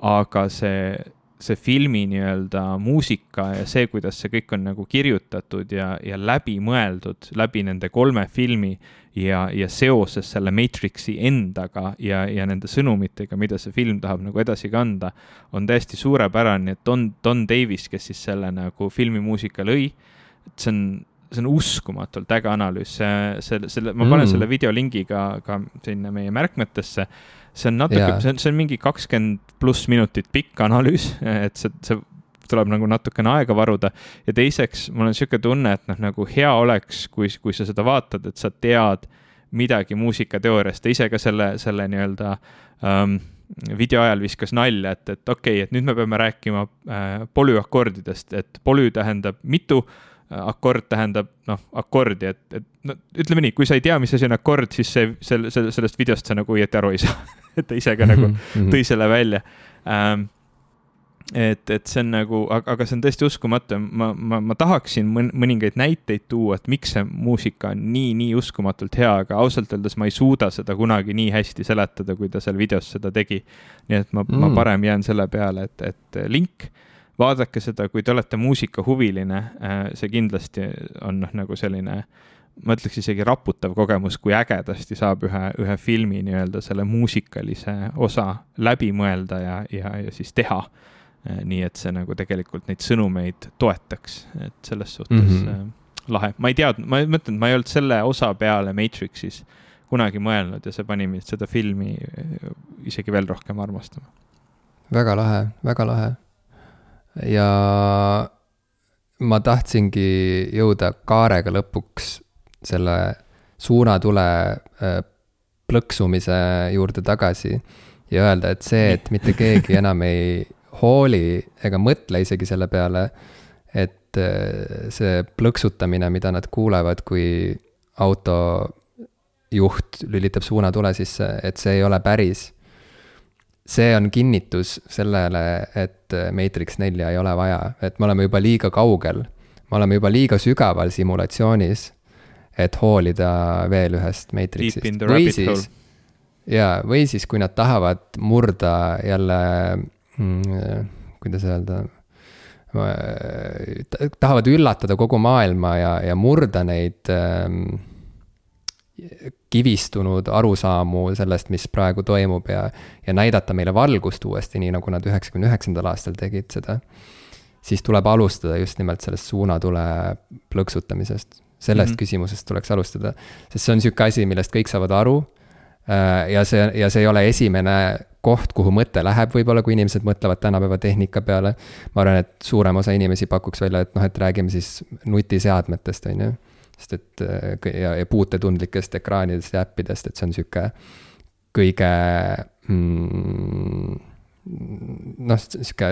aga see see filmi nii-öelda muusika ja see, kuidas see kõik on nagu kirjutatud ja, ja läbimõeldud läbi nende kolme filmi ja, ja seoses selle Matrixi endaga ja, ja nende sõnumitega, mida see film tahab nagu edasi kanda, on täiesti suurepärane, et Don, Don Davis, kes siis selle nagu filmimuusika lõi, et see on, see on uskumatult äge analüüs, see, selle, selle, ma panen mm. selle videolingi ka, ka sinna meie märkmetesse see on natuke see on, see on mingi kakskümmend pluss minutit pikk analüüs, et see, see tuleb nagu natukene aega varuda. ja teiseks, mul on niisugune tunne, et noh, nagu hea oleks, kui, kui sa seda vaatad, et sa tead midagi muusikateooriast, ta ise ka selle, selle nii-öelda um, video ajal viskas nalja, et, et okei okay,, et nüüd me peame rääkima äh, polüakordidest, et polü tähendab mitu äh,, akord tähendab noh, akordi, et, et no ütleme nii, kui sa ei tea, mis asi on akord, siis see, selle, selle, sellest videost sa nagu õieti aru ei saa et ta ise ka nagu mm -hmm. tõi selle välja ähm, et, et see on nagu, aga see on tõesti uskumatu, ma, ma, ma tahaksin mõningaid näiteid tuua, et miks see muusika on nii, nii uskumatult hea, aga ausalt öeldes ma ei suuda seda kunagi nii hästi seletada, kui ta seal videos seda tegi. nii et ma mm., ma parem jään selle peale, et, et link, vaadake seda, kui te olete muusikahuviline, äh, see kindlasti on noh, nagu selline äh, ma ütleks isegi raputav kogemus, kui ägedasti saab ühe, ühe filmi nii-öelda selle muusikalise osa läbi mõelda ja, ja, ja siis teha. Eh, nii et see nagu tegelikult neid sõnumeid toetaks, et selles suhtes mm -hmm. lahe. ma ei teadnud, ma mõtlen, ma ei olnud selle osa peale Matrixis kunagi mõelnud ja see pani mind seda filmi isegi veel rohkem armastama. väga lahe, väga lahe. Ja ma tahtsingi jõuda kaarega lõpuks selle suunatule äh, plõksumise juurde tagasi ja öelda, et see, et mitte keegi enam ei hooli ega mõtle isegi selle peale, et äh, see plõksutamine, mida nad kuulevad, kui autojuht lülitab suunatule sisse, et see ei ole päris. see on kinnitus sellele, et Matrix nelja ei ole vaja, et me oleme juba liiga kaugel. me oleme juba liiga sügaval simulatsioonis et hoolida veel ühest Matrixist. või siis, jaa, või siis, kui nad tahavad murda jälle mm,, kuidas öelda, tahavad üllatada kogu maailma ja, ja murda neid ähm, kivistunud arusaamu sellest, mis praegu toimub ja, ja näidata meile valgust uuesti, nii nagu nad üheksakümne üheksandal aastal tegid seda, siis tuleb alustada just nimelt sellest suunatule plõksutamisest. sellest mm -hmm. küsimusest tuleks alustada, sest see on sihuke asi, millest kõik saavad aru. Äh, ja see, ja see ei ole esimene koht, kuhu mõte läheb, võib-olla kui inimesed mõtlevad tänapäeva tehnika peale. ma arvan, et suurem osa inimesi pakuks välja, et noh, et räägime siis nutiseadmetest, on ju sest et äh, ja, ja puutetundlikest ekraanidest ja äppidest, et see on sihuke kõige mm, noh, sihuke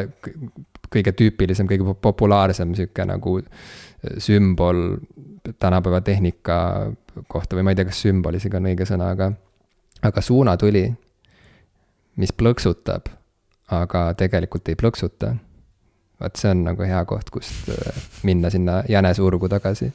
kõige tüüpilisem, kõige populaarsem sihuke nagu sümbol tänapäeva tehnika kohta või ma ei tea, kas sümbol isegi on õige sõna, aga, aga suunatuli, mis plõksutab, aga tegelikult ei plõksuta. vot see on nagu hea koht, kust äh, minna sinna jänesurgu tagasi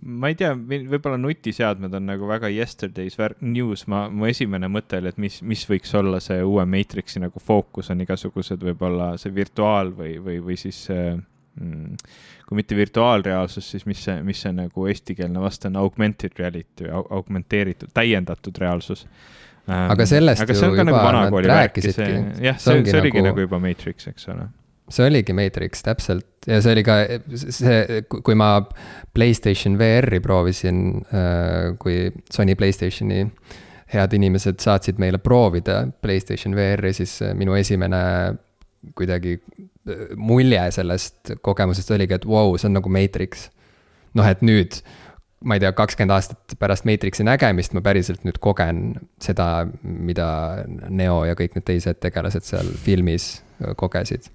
ma ei tea, võib-olla nutiseadmed on nagu väga yesterday's news, ma, mu esimene mõte oli, et mis, mis võiks olla see uue Matrixi nagu fookus on igasugused võib-olla see virtuaal või, või, või siis mm, kui mitte virtuaalreaalsus, siis mis see, mis see nagu eestikeelne vaste on, augmented reality või augmenteeritud, täiendatud reaalsus. Aga sellest aga ju nagu juba nagu nad rääkisidki. jah, see, see, see oligi nagu, nagu juba Matrix, eks ole see oligi Matrix täpselt ja see oli ka see, kui ma Playstation VR-i proovisin, äh, kui Sony Playstationi head inimesed saatsid meile proovida Playstation VR-i, siis minu esimene kuidagi äh, mulje sellest kogemusest oligi, et vau wow,, see on nagu Matrix. noh, et nüüd, ma ei tea, kakskümmend aastat pärast Matrixi nägemist ma päriselt nüüd kogen seda, mida Neo ja kõik need teised tegelased seal filmis kogesid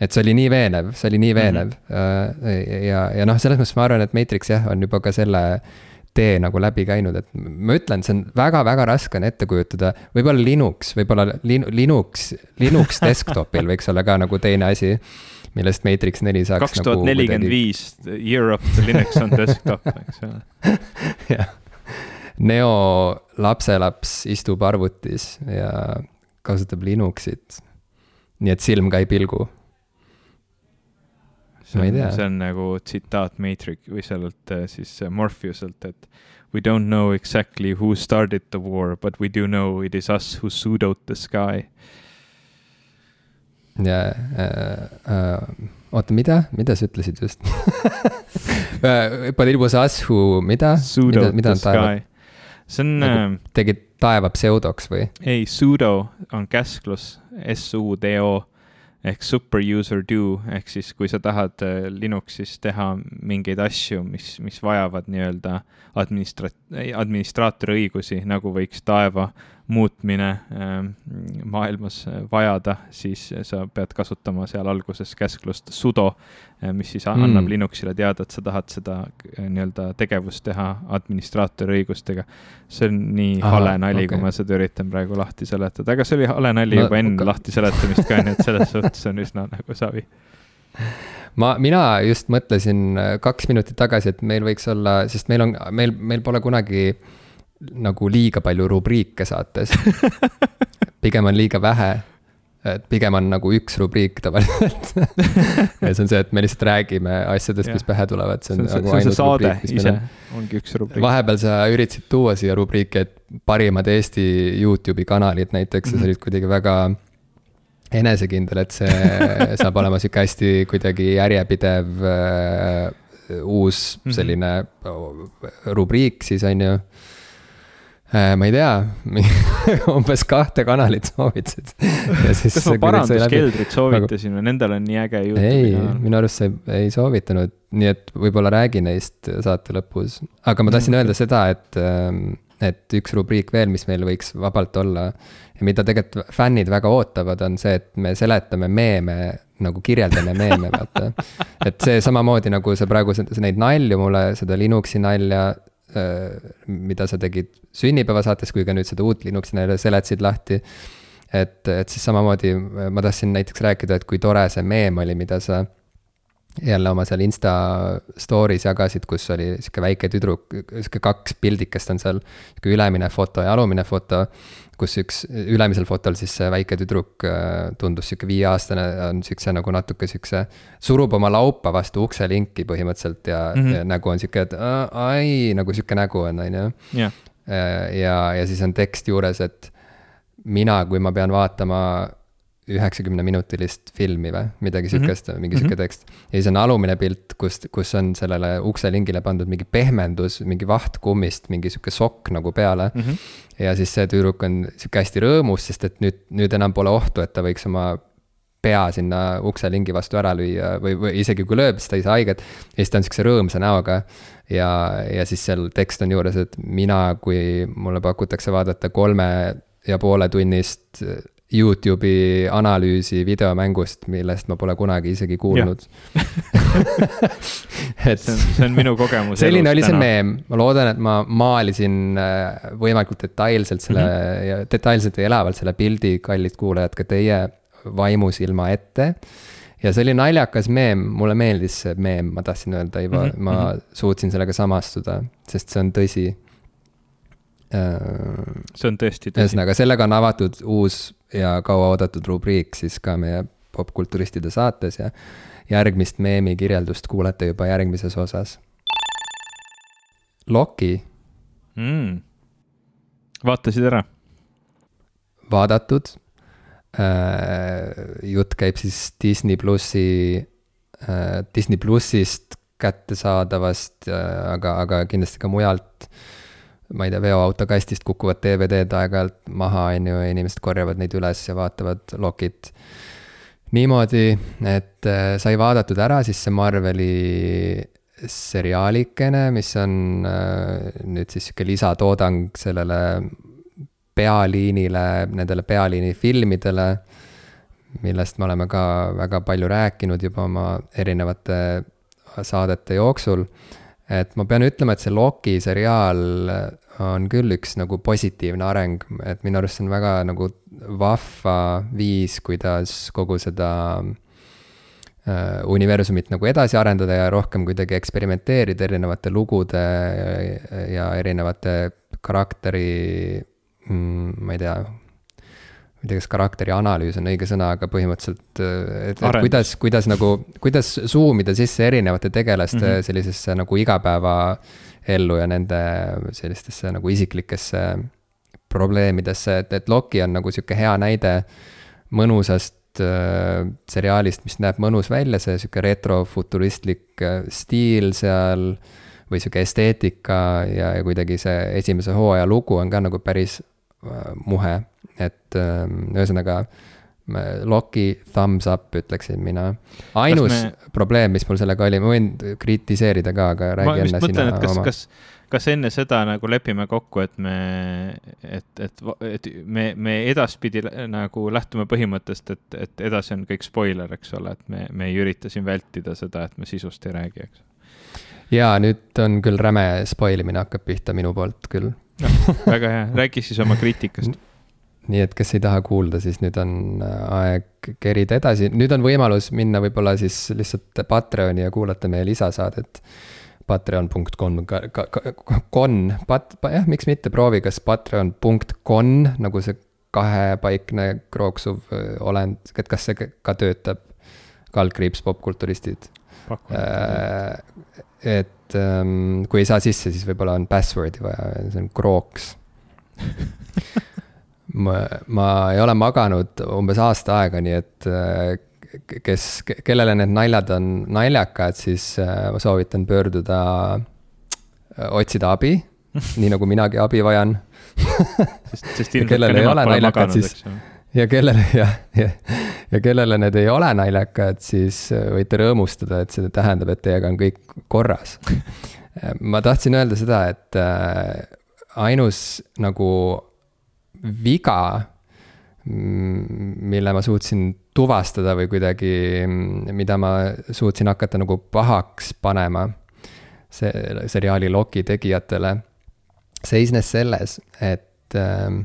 et see oli nii veenev, see oli nii mhm. veenev mm -hmm. ja, ja noh, selles mõttes ma arvan, et Matrix jah, on juba ka selle tee nagu läbi käinud, et ma ütlen, see on väga-väga raske on ette kujutada. võib-olla Linux, võib-olla lin, Linux, Linux desktop'il võiks olla ka nagu teine asi, millest Matrix neli saaks. kaks tuhat nelikümmend viis, year of the Linux on desktop, eks ole. jah, Neo lapselaps istub arvutis ja kasutab Linuxit. nii et silm ka ei pilgu see on, see on nagu tsitaat Matrix või sellelt äh, siis äh, Morpheuselt, et we don't know exactly who started the war, but we do know it is us who pseudoed the sky. ja äh, äh, oota, mida, mida sa ütlesid just äh, But it was us who, mida? mida, mida nad taevad? see on nagu, äh,. tegid taeva pseudoks või? ei, sudo on käsklus, S-U-D-O ehk super user do ehk siis, kui sa tahad äh, Linuxis teha mingeid asju, mis, mis vajavad nii-öelda administra-, administraatori õigusi, nagu võiks taeva muutmine ähm, maailmas vajada, siis sa pead kasutama seal alguses käsklust sudo, äh, mis siis mm. annab Linuxile teada, et sa tahad seda äh, nii-öelda tegevust teha administraatori õigustega. see on nii Aha, hale nali okay., kui ma seda üritan praegu lahti seletada, aga see oli hale nali no, juba enne okay. lahti seletamist ka, nii et selles suhtes on üsna nagu savi ma, mina just mõtlesin äh, kaks minutit tagasi, et meil võiks olla, sest meil on, meil, meil pole kunagi äh, nagu liiga palju rubriike saates. pigem on liiga vähe. et pigem on nagu üks rubriik tavaliselt ja see on see, et me lihtsalt räägime asjadest, mis pähe tulevad, see on, nagu ainult rubriik, mis meil on. ongi üks rubriik. vahepeal sa üritasid tuua siia rubriiki, et parimad Eesti Youtube'i kanalid näiteks mm -hmm. ja sa mhm. olid kuidagi väga enesekindel, et see saab olema sihuke hästi kuidagi järjepidev uh, uus mhm. selline rubriik siis on ju Äh, ma ei tea umbes kahte kanalit soovitasid. kas ma paranduskeldrit soovitasin või nendel on nii äge Youtube'i kanal? minu arust sa ei, ei soovitanud, nii et võib-olla räägi neist saate lõpus. aga ma tahtsin mm. öelda seda, et, ähm, et üks rubriik veel, mis meil võiks vabalt olla ja mida tegelikult fännid väga ootavad, on see, et me seletame meeme nagu kirjeldame meeme, vaata. et see samamoodi nagu sa praegu neid nalju mulle, seda Linuxi nalja Äh, mida sa tegid sünnipäevasaates, kui ka nüüd seda uut Linuxi neile seletasid lahti. et, et siis samamoodi äh, ma tahtsin näiteks rääkida, et kui tore see meem oli, mida sa jälle oma seal Insta story's jagasid, kus oli sihuke väike tüdruk, sihuke kaks pildikest on seal. sihuke ülemine foto ja alumine foto, kus üks, ülemisel fotol siis see väike tüdruk äh, tundus sihuke viieaastane, on sihukese nagu natuke sihukese. surub oma laupa vastu ukselinki põhimõtteliselt ja mm, -hmm. ja nägu on sihuke, et ai, nagu sihuke nägu on, on ju. ja, ja siis on tekst juures, et mina, kui ma pean vaatama üheksakümneminutilist filmi või midagi mhm. sihukest mm, -hmm. mingi sihuke mm -hmm. tekst. ja siis on alumine pilt, kus, kus on sellele ukselingile pandud mingi pehmendus, mingi vaht kummist, mingi sihuke sokk nagu peale mm. -hmm. ja siis see tüdruk on sihuke hästi rõõmus, sest et nüüd, nüüd enam pole ohtu, et ta võiks oma pea sinna ukselingi vastu ära lüüa või, või isegi kui lööb, siis ta ei saa haiget. ja siis ta on sihukese rõõmsa näoga ja, ja siis seal tekst on juures, et mina, kui mulle pakutakse vaadata kolme ja poole tunnist Youtube'i analüüsi videomängust, millest ma pole kunagi isegi kuulnud et see on, see on minu kogemus. selline oli see meem, ma loodan, et ma maalisin äh, võimalikult detailselt selle mm -hmm. detailselt ja elavalt selle pildi, kallid kuulajad, ka teie vaimusilma ette. ja see oli naljakas meem, mulle meeldis see meem, ma tahtsin öelda, Ivo mm, -hmm. ma mhm. suutsin sellega samastuda, sest see on tõsi see on tõesti tõsi. ühesõnaga, sellega on avatud uus ja kauaoodatud rubriik siis ka meie popkulturistide saates ja järgmist meemi kirjeldust kuulete juba järgmises osas. Loki mm.. vaatasid ära? vaadatud äh,. jutt käib siis Disney plussi äh,, Disney plussist kättesaadavast äh,, aga, aga kindlasti ka mujalt äh, ma ei tea, veoauto kastist kukuvad DVD-d aeg-ajalt maha, on ju, inimesed korjavad neid üles ja vaatavad Lokit. niimoodi, et äh, sai vaadatud ära siis see Marveli seriaalikene, mis on äh, nüüd siis sihuke lisatoodang sellele pealiinile, nendele pealiini filmidele, millest me oleme ka väga palju rääkinud juba oma erinevate saadete jooksul et ma pean ütlema, et see Loki seriaal on küll üks nagu positiivne areng, et minu arust see on väga nagu vahva viis, kuidas kogu seda äh, universumit nagu edasi arendada ja rohkem kuidagi eksperimenteerida erinevate lugude ja, erinevate karakteri mm,, ma ei tea ma ei tea, kas karakteri analüüs on õige sõna, aga põhimõtteliselt, et, et kuidas, kuidas nagu, kuidas zoom ida sisse erinevate tegelaste mm -hmm. sellisesse nagu igapäevaellu ja nende sellistesse nagu isiklikesse probleemidesse, et, et Loki on nagu sihuke hea näide mõnusast äh, seriaalist, mis näeb mõnus välja, see sihuke retrofuturistlik äh, stiil seal või sihuke esteetika ja, ja kuidagi see esimese hooaja lugu on ka nagu päris äh, muhe. Et ähm, ühesõnaga Loki thumbs up, ütleksin mina. ainus me... probleem, mis mul sellega oli, ma võin kritiseerida ka, aga räägi enne sina mõtlen, kas, oma. kas, kas enne seda nagu lepime kokku, et me, et, et, et me, me edaspidi nagu lähtume põhimõttest, et, et edasi on kõik spoiler, eks ole, et me, me ei ürita siin vältida seda, et me sisust ei räägi, eks. ja nüüd on küll räme spoil imine hakkab pihta minu poolt küll väga hea, räägi siis oma kriitikast nii et kes ei taha kuulda, siis nüüd on äh, aeg kerida edasi, nüüd on võimalus minna võib-olla siis lihtsalt Patreoni ja kuulata meie lisasaadet. Patreon.com, con, pat-, jah, miks mitte, proovi, kas patreon.com nagu see kahepaikne krooksuv äh, olend, et kas see ka töötab. kaldkriips popkulturistid. Äh, et ähm, kui ei saa sisse, siis võib-olla on password'i vaja, see on krooks ma, ma ei ole maganud umbes aasta aega, nii et äh, kes, kellele need naljad on naljakad, siis äh, ma soovitan pöörduda, äh, otsida abi, nii nagu minagi abi vajan. Sest, sest ilmselt ka nemad pole maganud, eks ju. ja kellele ja, ja, ja kellele need ei ole naljakad, siis võite rõõmustada, et see tähendab, et teiega on kõik korras. ma tahtsin öelda seda, et ainus nagu viga, mille ma suutsin tuvastada või kuidagi, mida ma suutsin hakata nagu pahaks panema see seriaali Loki tegijatele, seisnes selles, et äh,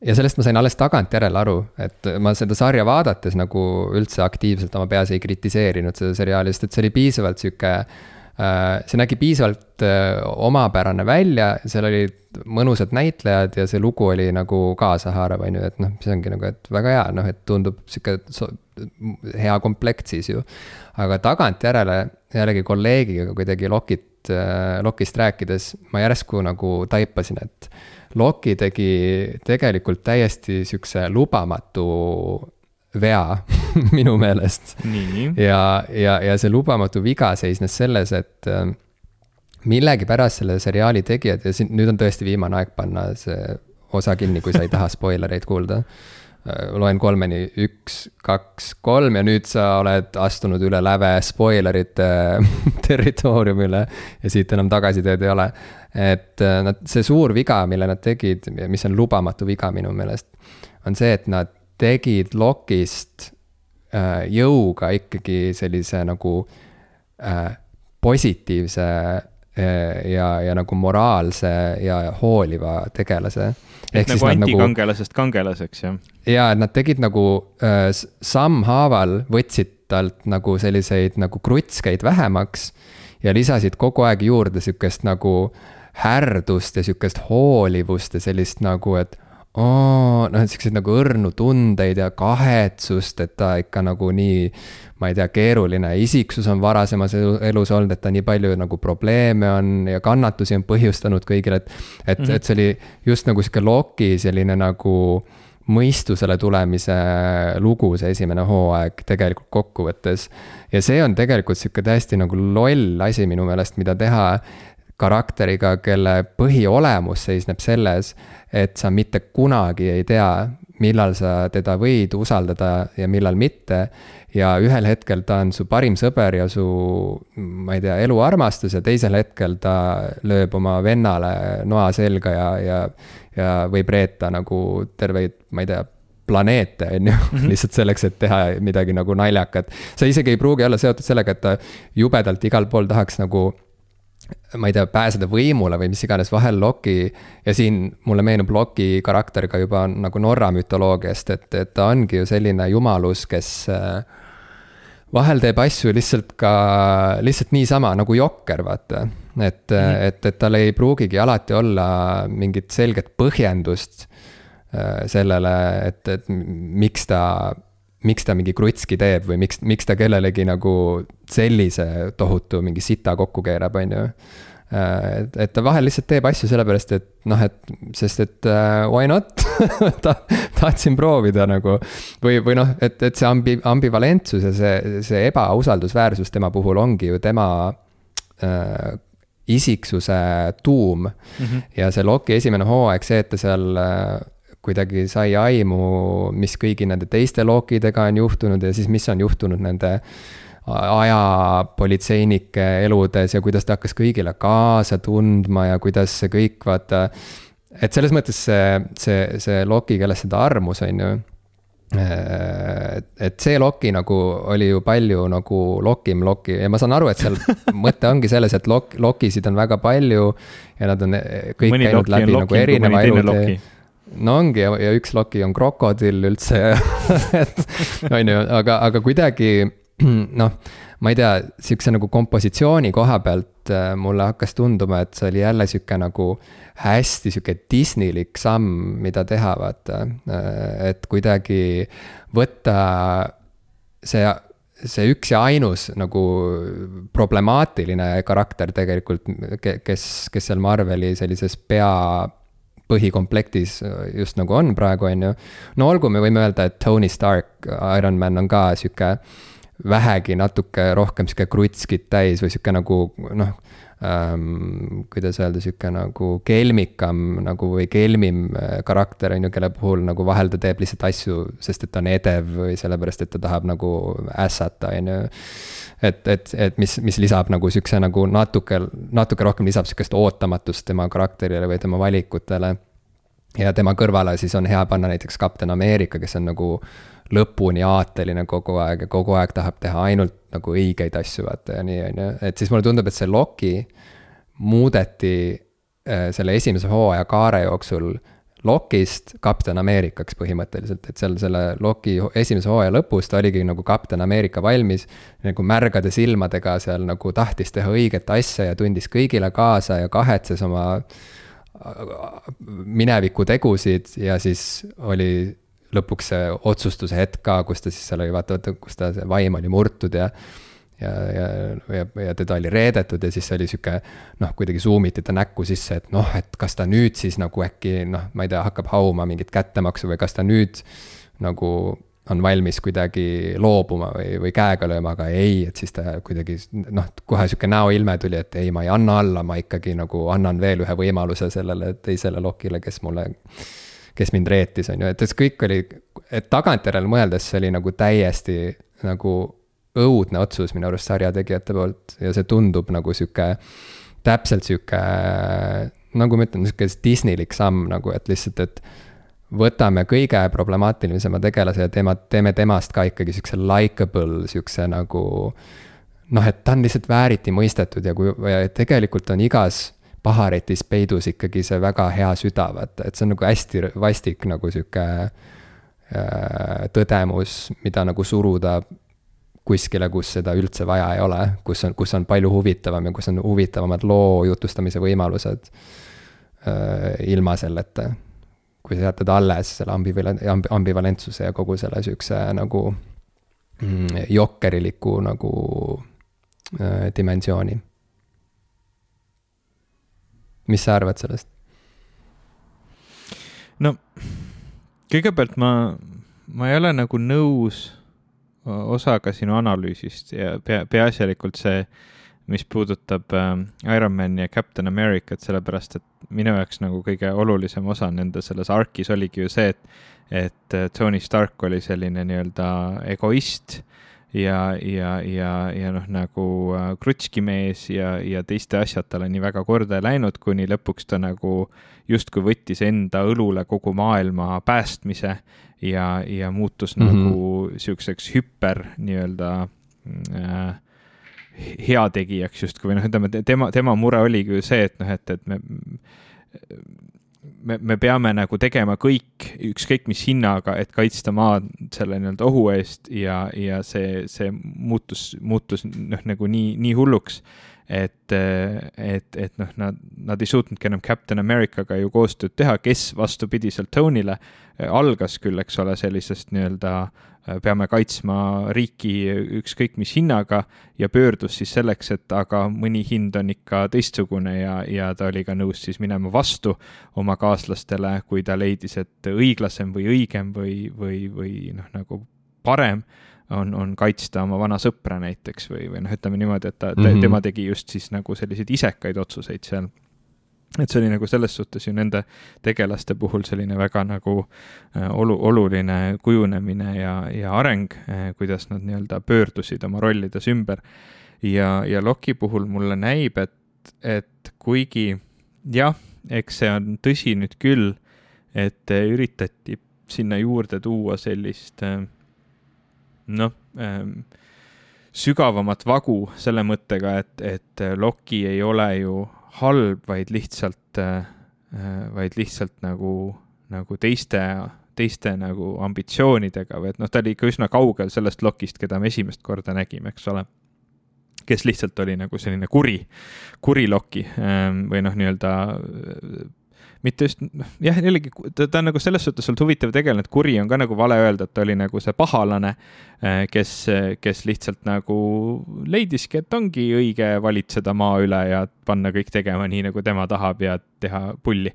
ja sellest ma sain alles tagantjärele aru, et ma seda sarja vaadates nagu üldse aktiivselt oma peas ei kritiseerinud seda seriaali, sest et see oli piisavalt sihuke. See nägi piisavalt äh, omapärane välja, seal olid mõnusad näitlejad ja see lugu oli nagu kaasahaarav, on ju, et noh, see ongi nagu, et väga hea, noh, et tundub sihuke hea komplekt siis ju. aga tagantjärele jällegi kolleegiga kuidagi Lokit, äh, Lokist rääkides ma järsku nagu taipasin, et Loki tegi tegelikult täiesti sihukese lubamatu vea minu meelest. ja, ja, ja see lubamatu viga seisnes selles, et äh, millegipärast selle seriaali tegijad ja siin nüüd on tõesti viimane aeg panna see osa kinni, kui sa ei taha spoilereid kuulda Äh, loen kolmeni, üks, kaks, kolm ja nüüd sa oled astunud üle läve spoilerite territooriumile ja siit enam tagasiteed ei ole. et äh, nad, see suur viga, mille nad tegid, mis on lubamatu viga minu meelest, on see, et nad tegid Lokist äh, jõuga ikkagi sellise nagu äh, positiivse äh, ja, ja nagu moraalse ja hooliva tegelase et nagu, nagu antikangelasest nagu, kangelaseks, jah? ja, et nad tegid nagu äh, sammhaaval, võtsid talt nagu selliseid nagu krutskeid vähemaks ja lisasid kogu aeg juurde sihukest nagu härdust ja sihukest hoolivust ja sellist nagu, et oo, noh, et siukseid nagu õrnu tundeid ja kahetsust, et ta ikka nagu nii ma ei tea, keeruline isiksus on varasemas elus olnud, et ta nii palju nagu probleeme on ja kannatusi on põhjustanud kõigile, et. et mm, -hmm. et see oli just nagu sihuke Loki selline nagu mõistusele tulemise lugu, see esimene hooaeg tegelikult kokkuvõttes. ja see on tegelikult sihuke täiesti nagu loll asi minu meelest, mida teha karakteriga, kelle põhiolemus seisneb selles, et sa mitte kunagi ei tea, millal sa teda võid usaldada ja millal mitte ja ühel hetkel ta on su parim sõber ja su, ma ei tea, eluarmastus ja teisel hetkel ta lööb oma vennale noa selga ja, ja, ja võib reeta nagu terveid, ma ei tea planeete, on ju, mhm. lihtsalt selleks, et teha midagi nagu naljakat. see isegi ei pruugi olla seotud sellega, et ta jubedalt igal pool tahaks nagu ma ei tea, pääseda võimule või mis iganes, vahel Loki. ja siin mulle meenub Loki karakter ka juba nagu Norra mütoloogiast, et, et ta ongi ju selline jumalus, kes äh, vahel teeb asju lihtsalt ka, lihtsalt niisama nagu jokker, vaata. et mm, -hmm. et, et tal ei pruugigi alati olla mingit selget põhjendust äh, sellele, et, et miks ta, miks ta mingi krutski teeb või miks, miks ta kellelegi nagu sellise tohutu mingi sita kokku keerab, on ju Äh, et, et ta vahel lihtsalt teeb asju sellepärast, et noh, et sest et uh, why not ta, tahtsin proovida nagu. või, või noh, et, et see ambi-, ambivalentsus ja see, see ebausaldusväärsus tema puhul ongi ju tema uh, isiksuse tuum mm. -hmm. ja see Loki esimene hooaeg, see, et ta seal uh, kuidagi sai aimu, mis kõigi nende teiste Lokidega on juhtunud ja siis, mis on juhtunud nende ajapolitseinike eludes ja kuidas ta hakkas kõigile kaasa tundma ja kuidas see kõik, vaata. et selles mõttes see, see, see Loki, kellest seda armus, on ju et see Loki nagu oli ju palju nagu Lokim Loki ja ma saan aru, et seal mõte ongi selles, et Lok-, Lokisid on väga palju ja nad on kõik mõni käinud läbi nagu erineva elutee no ongi ja, ja üks Loki on krokodill üldse et on ju, aga, aga kuidagi noh, ma ei tea, sihukese nagu kompositsiooni koha pealt äh, mulle hakkas tunduma, et see oli jälle sihuke nagu hästi sihuke Disneylik samm, mida teha, vaata. Äh, et kuidagi võtta see see üks ja ainus nagu problemaatiline karakter tegelikult, kes, kes seal Marveli sellises pea põhikomplektis just nagu on praegu, on ju. no olgu, me võime öelda, et Tony Stark, Iron Man on ka sihuke vähegi natuke rohkem sihuke krutskit täis või sihuke nagu noh ähm,. kuidas öelda, sihuke nagu kelmikam nagu või kelmim äh, karakter on ju, kelle puhul nagu vahel ta teeb lihtsalt asju, sest et ta on edev või sellepärast, et ta tahab nagu ässata, on ju. et, et, et mis, mis lisab nagu sihukese nagu natuke, natuke rohkem lisab sihukest ootamatust tema karakterile või tema valikutele. ja tema kõrvale siis on hea panna näiteks Kapten Ameerika, kes on nagu lõpuni aateline kogu aeg ja kogu aeg tahab teha ainult nagu õigeid asju, vaata ja nii, on ju, et siis mulle tundub, et see Loki muudeti äh, selle esimese hooaja kaare jooksul Lockist kapten Ameerikaks põhimõtteliselt, et seal selle Locki esimese hooaja lõpus ta oligi nagu kapten Ameerika valmis. nagu märgade silmadega seal nagu tahtis teha õiget asja ja tundis kõigile kaasa ja kahetses oma mineviku tegusid ja siis oli lõpuks see otsustuse hetk ka, kus ta siis seal oli, vaata, vaata, kus ta, see vaim oli murtud ja ja, ja, ja, ja teda oli reedetud ja siis oli sihuke noh, kuidagi zoom iti ta näkku sisse, et noh, et kas ta nüüd siis nagu äkki noh, ma ei tea, hakkab hauma mingit kättemaksu või kas ta nüüd nagu on valmis kuidagi loobuma või, või käega lööma, aga ei, et siis ta kuidagi noh, kohe sihuke näoilme tuli, et ei, ma ei anna alla, ma ikkagi nagu annan veel ühe võimaluse sellele teisele lokile, kes mulle, kes mind reetis, on ju, et see kõik oli, et tagantjärele mõeldes see oli nagu täiesti nagu õudne otsus minu arust sarjategijate poolt ja see tundub nagu sihuke, täpselt sihuke, nagu ma ütlen, sihuke Disneylik samm nagu, et lihtsalt, et võtame kõige problemaatilisema tegelase ja tema, teeme temast ka ikkagi sihukese likable, sihukese nagu noh, et ta on lihtsalt vääriti mõistetud ja kui, ja tegelikult on igas paharetis peidus ikkagi see väga hea süda, vaata, et see on nagu hästi vastik nagu sihuke äh, tõdemus, mida nagu suruda kuskile, kus seda üldse vaja ei ole, kus on, kus on palju huvitavam ja kus on huvitavamad loo jutustamise võimalused äh, ilma selleta. kui sa jätad alles selle ambival-, ambivalentsuse ja kogu selle sihukese nagu mm, jokkeriliku nagu äh, dimensiooni. Mis sa arvad sellest? no kõigepealt ma, ma ei ole nagu nõus osaga sinu analüüsist ja pea, peaasjalikult see, mis puudutab äh, Ironmani ja Captain Americat, sellepärast et minu jaoks nagu kõige olulisem osa nende selles arkis oligi ju see, et, et äh, Tony Stark oli selline nii-öelda egoist ja, ja, ja, ja noh, nagu äh, krutski mees ja, ja teiste asjad talle nii väga korda ei läinud, kuni lõpuks ta nagu justkui võttis enda õlule kogu maailma päästmise ja, ja muutus mm -hmm. nagu sihukeseks hüper nii-öelda äh, heategijaks justkui või noh, ütleme tema, tema mure oligi ju see, et noh, et, et me, me, me peame nagu tegema kõik, ükskõik mis hinnaga, et kaitsta maad selle nii-öelda ohu eest ja, ja see, see muutus, muutus noh, nagu nii, nii hulluks et, et, et noh, nad, nad ei suutnudki enam Captain Americaga ju koostööd teha, kes vastupidiselt Tony'le algas küll, eks ole, sellisest nii-öelda peame kaitsma riiki ükskõik mis hinnaga ja pöördus siis selleks, et aga mõni hind on ikka teistsugune ja, ja ta oli ka nõus siis minema vastu oma kaaslastele, kui ta leidis, et õiglasem või õigem või, või, või noh, nagu parem on, on kaitsta oma vana sõpra näiteks või, või noh, ütleme niimoodi, et ta mm, -hmm. tema tegi just siis nagu selliseid isekaid otsuseid seal. et see oli nagu selles suhtes ju nende tegelaste puhul selline väga nagu äh, olu-, oluline kujunemine ja, ja areng, äh, kuidas nad nii-öelda pöördusid oma rollides ümber. ja, ja Loki puhul mulle näib, et, et kuigi jah, eks see on tõsi nüüd küll, et üritati sinna juurde tuua sellist äh, noh ähm, sügavamat vagu selle mõttega, et, et Loki ei ole ju halb, vaid lihtsalt äh,, vaid lihtsalt nagu, nagu teiste, teiste nagu ambitsioonidega või et noh, ta oli ikka üsna kaugel sellest Lokist, keda me esimest korda nägime, eks ole. kes lihtsalt oli nagu selline kuri, kuri Loki ähm, või noh, nii-öelda mitte just, jah, jällegi ta, ta on nagu selles suhtes olnud huvitav tegelane, et kuri on ka nagu vale öelda, et ta oli nagu see pahalane, äh, kes, kes lihtsalt nagu leidiski, et ongi õige valitseda maa üle ja panna kõik tegema nii, nagu tema tahab ja teha pulli.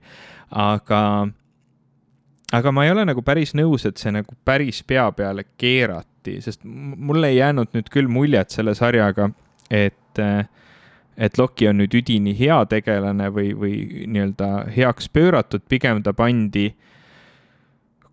aga, aga ma ei ole nagu päris nõus, et see nagu päris pea peale keerati, sest mulle ei jäänud nüüd küll muljet selle sarjaga, et äh, et Loki on nüüd üdini hea tegelane või, või nii-öelda heaks pööratud, pigem ta pandi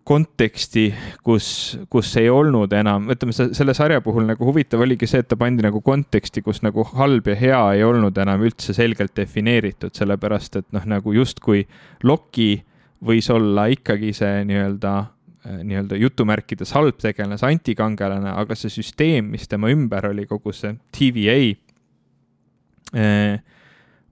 konteksti, kus, kus ei olnud enam, ütleme selle sarja puhul nagu huvitav oligi see, et ta pandi nagu konteksti, kus nagu halb ja hea ei olnud enam üldse selgelt defineeritud, sellepärast et noh, nagu justkui Loki võis olla ikkagi see nii-öelda nii-öelda jutumärkides halb tegelane, see antikangelane, aga see süsteem, mis tema ümber oli, kogu see TVA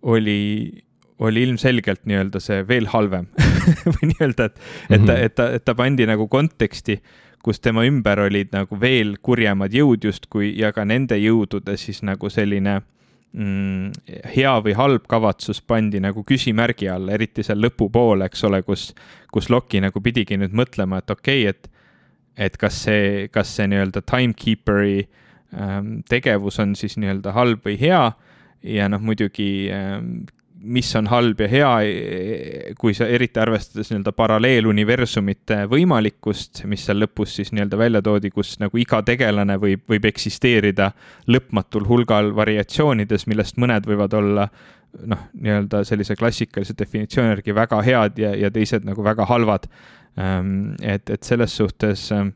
oli, oli ilmselgelt nii-öelda see veel halvem või nii-öelda, et, et ta, mhm. et ta, et ta pandi nagu konteksti, kus tema ümber olid nagu veel kurjemad jõud justkui ja ka nende jõudude siis nagu selline mm, hea või halb kavatsus pandi nagu küsimärgi alla, eriti seal lõpupoole, eks ole, kus, kus Loki nagu pidigi nüüd mõtlema, et okei okay,, et, et kas see, kas see nii-öelda timekeeper'i ähm, tegevus on siis nii-öelda halb või hea ja noh, muidugi ähm, mis on halb ja hea, kui sa eriti arvestades nii-öelda paralleeluniversumite võimalikkust, mis seal lõpus siis nii-öelda välja toodi, kus nagu iga tegelane võib, võib eksisteerida lõpmatul hulgal variatsioonides, millest mõned võivad olla noh, nii-öelda sellise klassikalise definitsiooni järgi väga head ja, ja teised nagu väga halvad. Ehm, et, et selles suhtes ehm,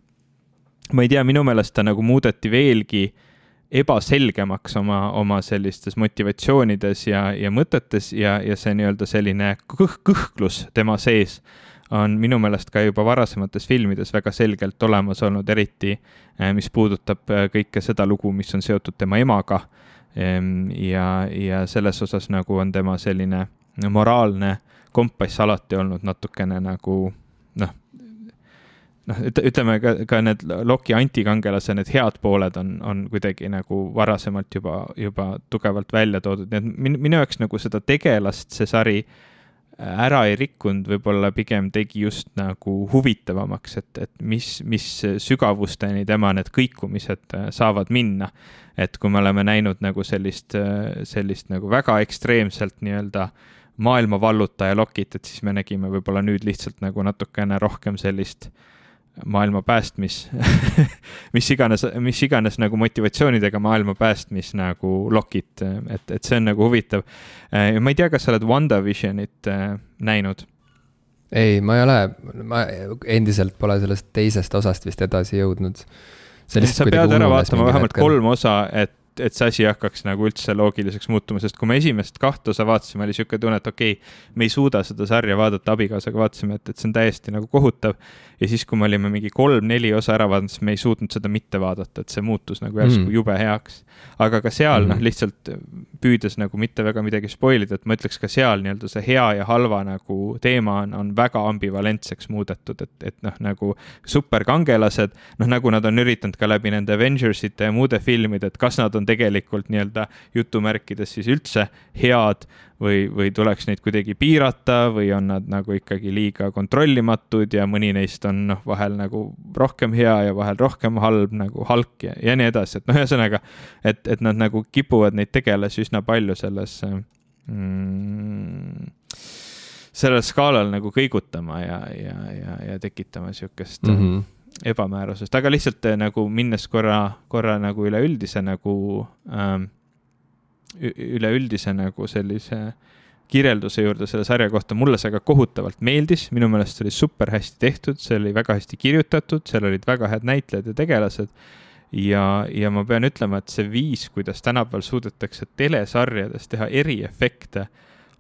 ma ei tea, minu meelest ta nagu muudeti veelgi ebaselgemaks oma, oma sellistes motivatsioonides ja, ja mõtetes ja, ja see nii-öelda selline kõh-, kõhklus tema sees on minu meelest ka juba varasemates filmides väga selgelt olemas olnud, eriti eh, mis puudutab eh, kõike seda lugu, mis on seotud tema emaga. Ehm, ja, ja selles osas nagu on tema selline moraalne kompass alati olnud natukene nagu noh, ütleme ka, ka need Loki antikangelase, need head pooled on, on kuidagi nagu varasemalt juba, juba tugevalt välja toodud, nii et minu, minu jaoks nagu seda tegelast see sari ära ei rikkunud, võib-olla pigem tegi just nagu huvitavamaks, et, et mis, mis sügavusteni tema need kõikumised äh, saavad minna. et kui me oleme näinud nagu sellist, äh, sellist nagu väga ekstreemselt nii-öelda maailma vallutaja Lokit, et siis me nägime võib-olla nüüd lihtsalt nagu natukene rohkem sellist äh, maailma päästmis mis iganes, mis iganes nagu motivatsioonidega maailma päästmis nagu lokid, et, et see on nagu huvitav. ma ei tea, kas sa oled WandaVisionit äh, näinud? ei, ma ei ole, ma endiselt pole sellest teisest osast vist edasi jõudnud. sa pead ära vaatama vähemalt hetkel. kolm osa, et et see asi hakkaks nagu üldse loogiliseks muutuma, sest kui me esimest kahte osa vaatasime, oli sihuke tunne, et okei okay,, me ei suuda seda sarja vaadata abikaasaga, vaatasime, et, et see on täiesti nagu kohutav. ja siis, kui me olime mingi kolm-neli osa ära vaadanud, siis me ei suutnud seda mitte vaadata, et see muutus nagu järsku mm. jube heaks. aga ka seal mm. noh, lihtsalt püüdes nagu mitte väga midagi spoil ida, et ma ütleks ka seal nii-öelda see hea ja halva nagu teema on, on väga ambivalentseks muudetud, et, et noh, nagu superkangelased, noh nagu nad on üritanud ka läbi nende Avengersite ja muude filmide, et kas nad on on tegelikult nii-öelda jutumärkides siis üldse head või, või tuleks neid kuidagi piirata või on nad nagu ikkagi liiga kontrollimatud ja mõni neist on noh, vahel nagu rohkem hea ja vahel rohkem halb nagu Hulk ja, ja nii edasi, et noh, ühesõnaga, et, et nad nagu kipuvad neid tegelasi üsna palju selles mm, sellel skaalal nagu kõigutama ja, ja, ja, ja tekitama sihukest mm -hmm ebamäärasust, aga lihtsalt eh, nagu minnes korra, korra nagu üleüldise nagu ähm,, üleüldise nagu sellise kirjelduse juurde selle sarja kohta, mulle see ka kohutavalt meeldis, minu meelest see oli super hästi tehtud, see oli väga hästi kirjutatud, seal olid väga head näitlejad ja tegelased. ja, ja ma pean ütlema, et see viis, kuidas tänapäeval suudetakse telesarjades teha eriefekte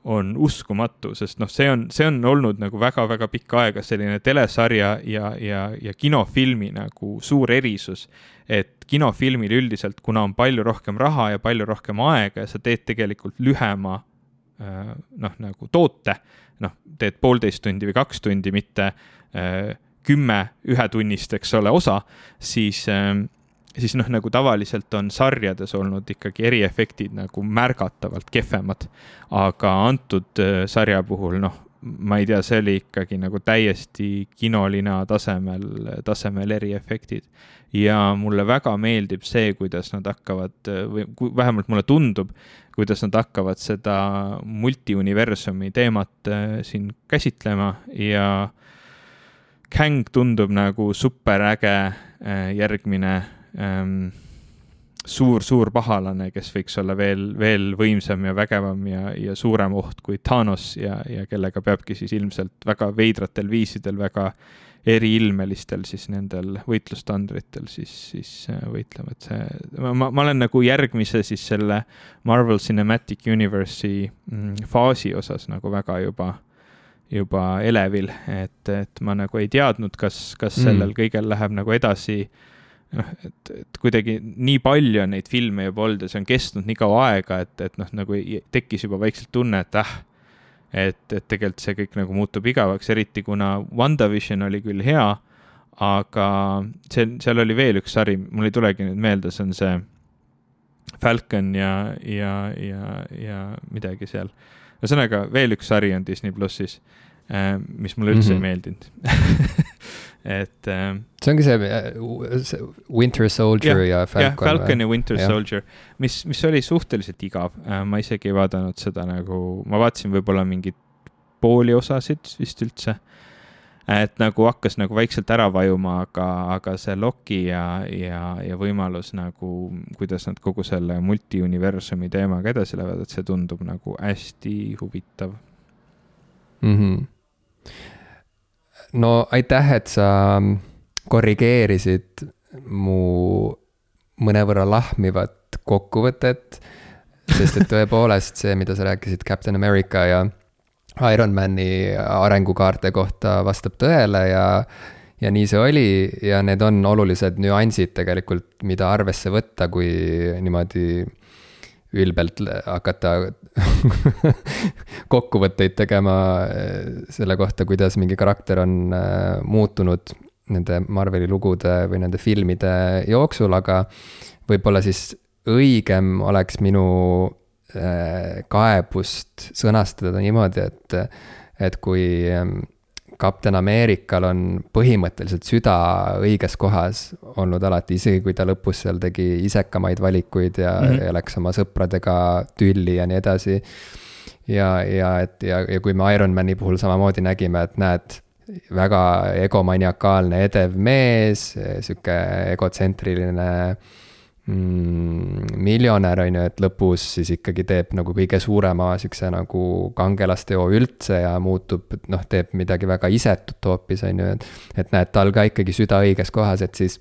on uskumatu, sest noh, see on, see on olnud nagu väga-väga pikka aega selline telesarja ja, ja, ja kinofilmi nagu suur erisus. et kinofilmil üldiselt, kuna on palju rohkem raha ja palju rohkem aega ja sa teed tegelikult lühema äh, noh, nagu toote, noh, teed poolteist tundi või kaks tundi, mitte äh, kümme ühetunnist, eks ole, osa, siis äh, siis noh, nagu tavaliselt on sarjades olnud ikkagi eriefektid nagu märgatavalt kehvemad. aga antud äh, sarja puhul noh, ma ei tea, see oli ikkagi nagu täiesti kinolina tasemel, tasemel eriefektid. ja mulle väga meeldib see, kuidas nad hakkavad või vähemalt mulle tundub, kuidas nad hakkavad seda multiuniversumi teemat äh, siin käsitlema ja Kang tundub nagu superäge äh, järgmine ähm, suur-suur pahalane, kes võiks olla veel, veel võimsam ja vägevam ja, ja suurem oht kui Thanos ja, ja kellega peabki siis ilmselt väga veidratel viisidel, väga eriilmelistel siis nendel võitlustandritel siis, siis äh, võitlema, et see, ma, ma olen nagu järgmise siis selle Marvel Cinematic Universe'i mm, faasi osas nagu väga juba, juba elevil, et, et ma nagu ei teadnud, kas, kas mm. sellel kõigel läheb nagu edasi noh, et, et kuidagi nii palju on neid filme juba olnud ja see on kestnud nii kaua aega, et, et noh, nagu tekkis juba vaikselt tunne, et äh, et, et tegelikult see kõik nagu muutub igavaks, eriti kuna WandaVision oli küll hea, aga see, seal oli veel üks sari, mul ei tulegi nüüd meelde, see on see Falcon ja, ja, ja, ja midagi seal. ühesõnaga, veel üks sari on Disney plussis, äh, mis mulle üldse mm -hmm. ei mhm. meeldinud et äh,. see ongi see, äh, see Winter Soldier ja, ja Falcon. Falcon ja Winter ja. Soldier, mis, mis oli suhteliselt igav äh,, ma isegi ei vaadanud seda nagu, ma vaatasin võib-olla mingeid pooli osasid vist üldse. et nagu hakkas nagu vaikselt ära vajuma, aga, aga see Loki ja, ja, ja võimalus nagu, kuidas nad kogu selle multiuniversumi teemaga edasi lähevad, et see tundub nagu hästi huvitav mm. -hmm no aitäh, et sa korrigeerisid mu mõnevõrra lahmivat kokkuvõtet. sest et tõepoolest see, mida sa rääkisid Captain America ja Ironmani arengukaarte kohta vastab tõele ja ja nii see oli ja need on olulised nüansid tegelikult, mida arvesse võtta, kui niimoodi ülbelt hakata kokkuvõtteid tegema eh, selle kohta, kuidas mingi karakter on eh, muutunud nende Marveli lugude või nende filmide jooksul, aga võib-olla siis õigem oleks minu eh, kaebust sõnastada niimoodi, et, et kui kapten Ameerikal on põhimõtteliselt süda õiges kohas olnud alati, isegi kui ta lõpus seal tegi isekamaid valikuid ja mm, -hmm. ja läks oma sõpradega tülli ja nii edasi. ja, ja et ja, ja kui me Ironmani puhul samamoodi nägime, et näed, väga egomaniakaalne edev mees, sihuke egotsentriline mm, miljonär, on ju, et lõpus siis ikkagi teeb nagu kõige suurema sihukese nagu kangelasteo üldse ja muutub, noh, teeb midagi väga isetut hoopis, on ju, et. et näed, tal ka ikkagi süda õiges kohas, et siis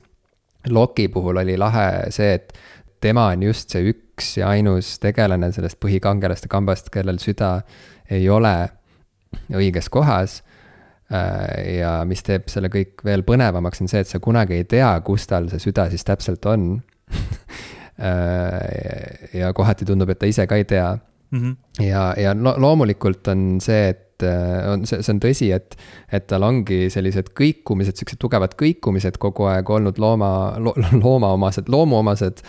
Loki puhul oli lahe see, et tema on just see üks ja ainus tegelane sellest põhikangelaste kambast, kellel süda ei ole õiges kohas äh, ja mis teeb selle kõik veel põnevamaks, on see, et sa kunagi ei tea, kus tal see süda siis täpselt on ja kohati tundub, et ta ise ka ei tea mm. -hmm. ja, ja lo loomulikult on see, et äh, on, see, see on tõsi, et, et tal ongi sellised kõikumised, siuksed tugevad kõikumised kogu aeg olnud looma lo,, loomaomased, loomuomased.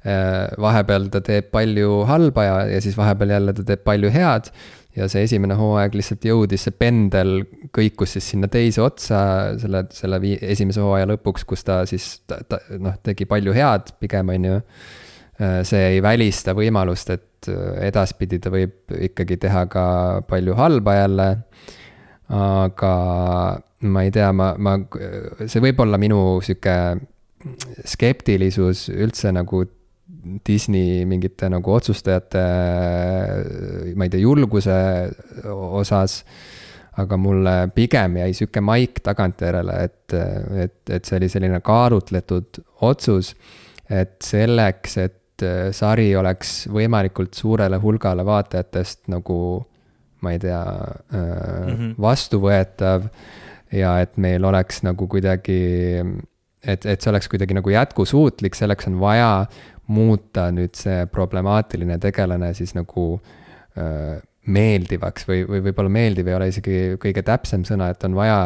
Äh, vahepeal ta teeb palju halba ja, ja siis vahepeal jälle ta teeb palju head ja see esimene hooaeg lihtsalt jõudis, see pendel kõikus siis sinna teise otsa selle, selle vii-, esimese hooaja lõpuks, kus ta siis, ta, ta noh, tegi palju head pigem, on ju. Äh, see ei välista võimalust, et äh, edaspidi ta võib ikkagi teha ka palju halba jälle. aga ma ei tea, ma, ma, see võib olla minu sihuke skeptilisus üldse nagu Disney mingite nagu otsustajate, ma ei tea, julguse osas. aga mulle pigem jäi sihuke maik tagantjärele, et, et, et see oli selline kaalutletud otsus. et selleks, et sari oleks võimalikult suurele hulgale vaatajatest nagu, ma ei tea -hmm. vastuvõetav. ja et meil oleks nagu kuidagi et, et see oleks kuidagi nagu jätkusuutlik, selleks on vaja muuta nüüd see problemaatiline tegelane siis nagu äh, meeldivaks või, või võib-olla meeldiv ei ole isegi kõige täpsem sõna, et on vaja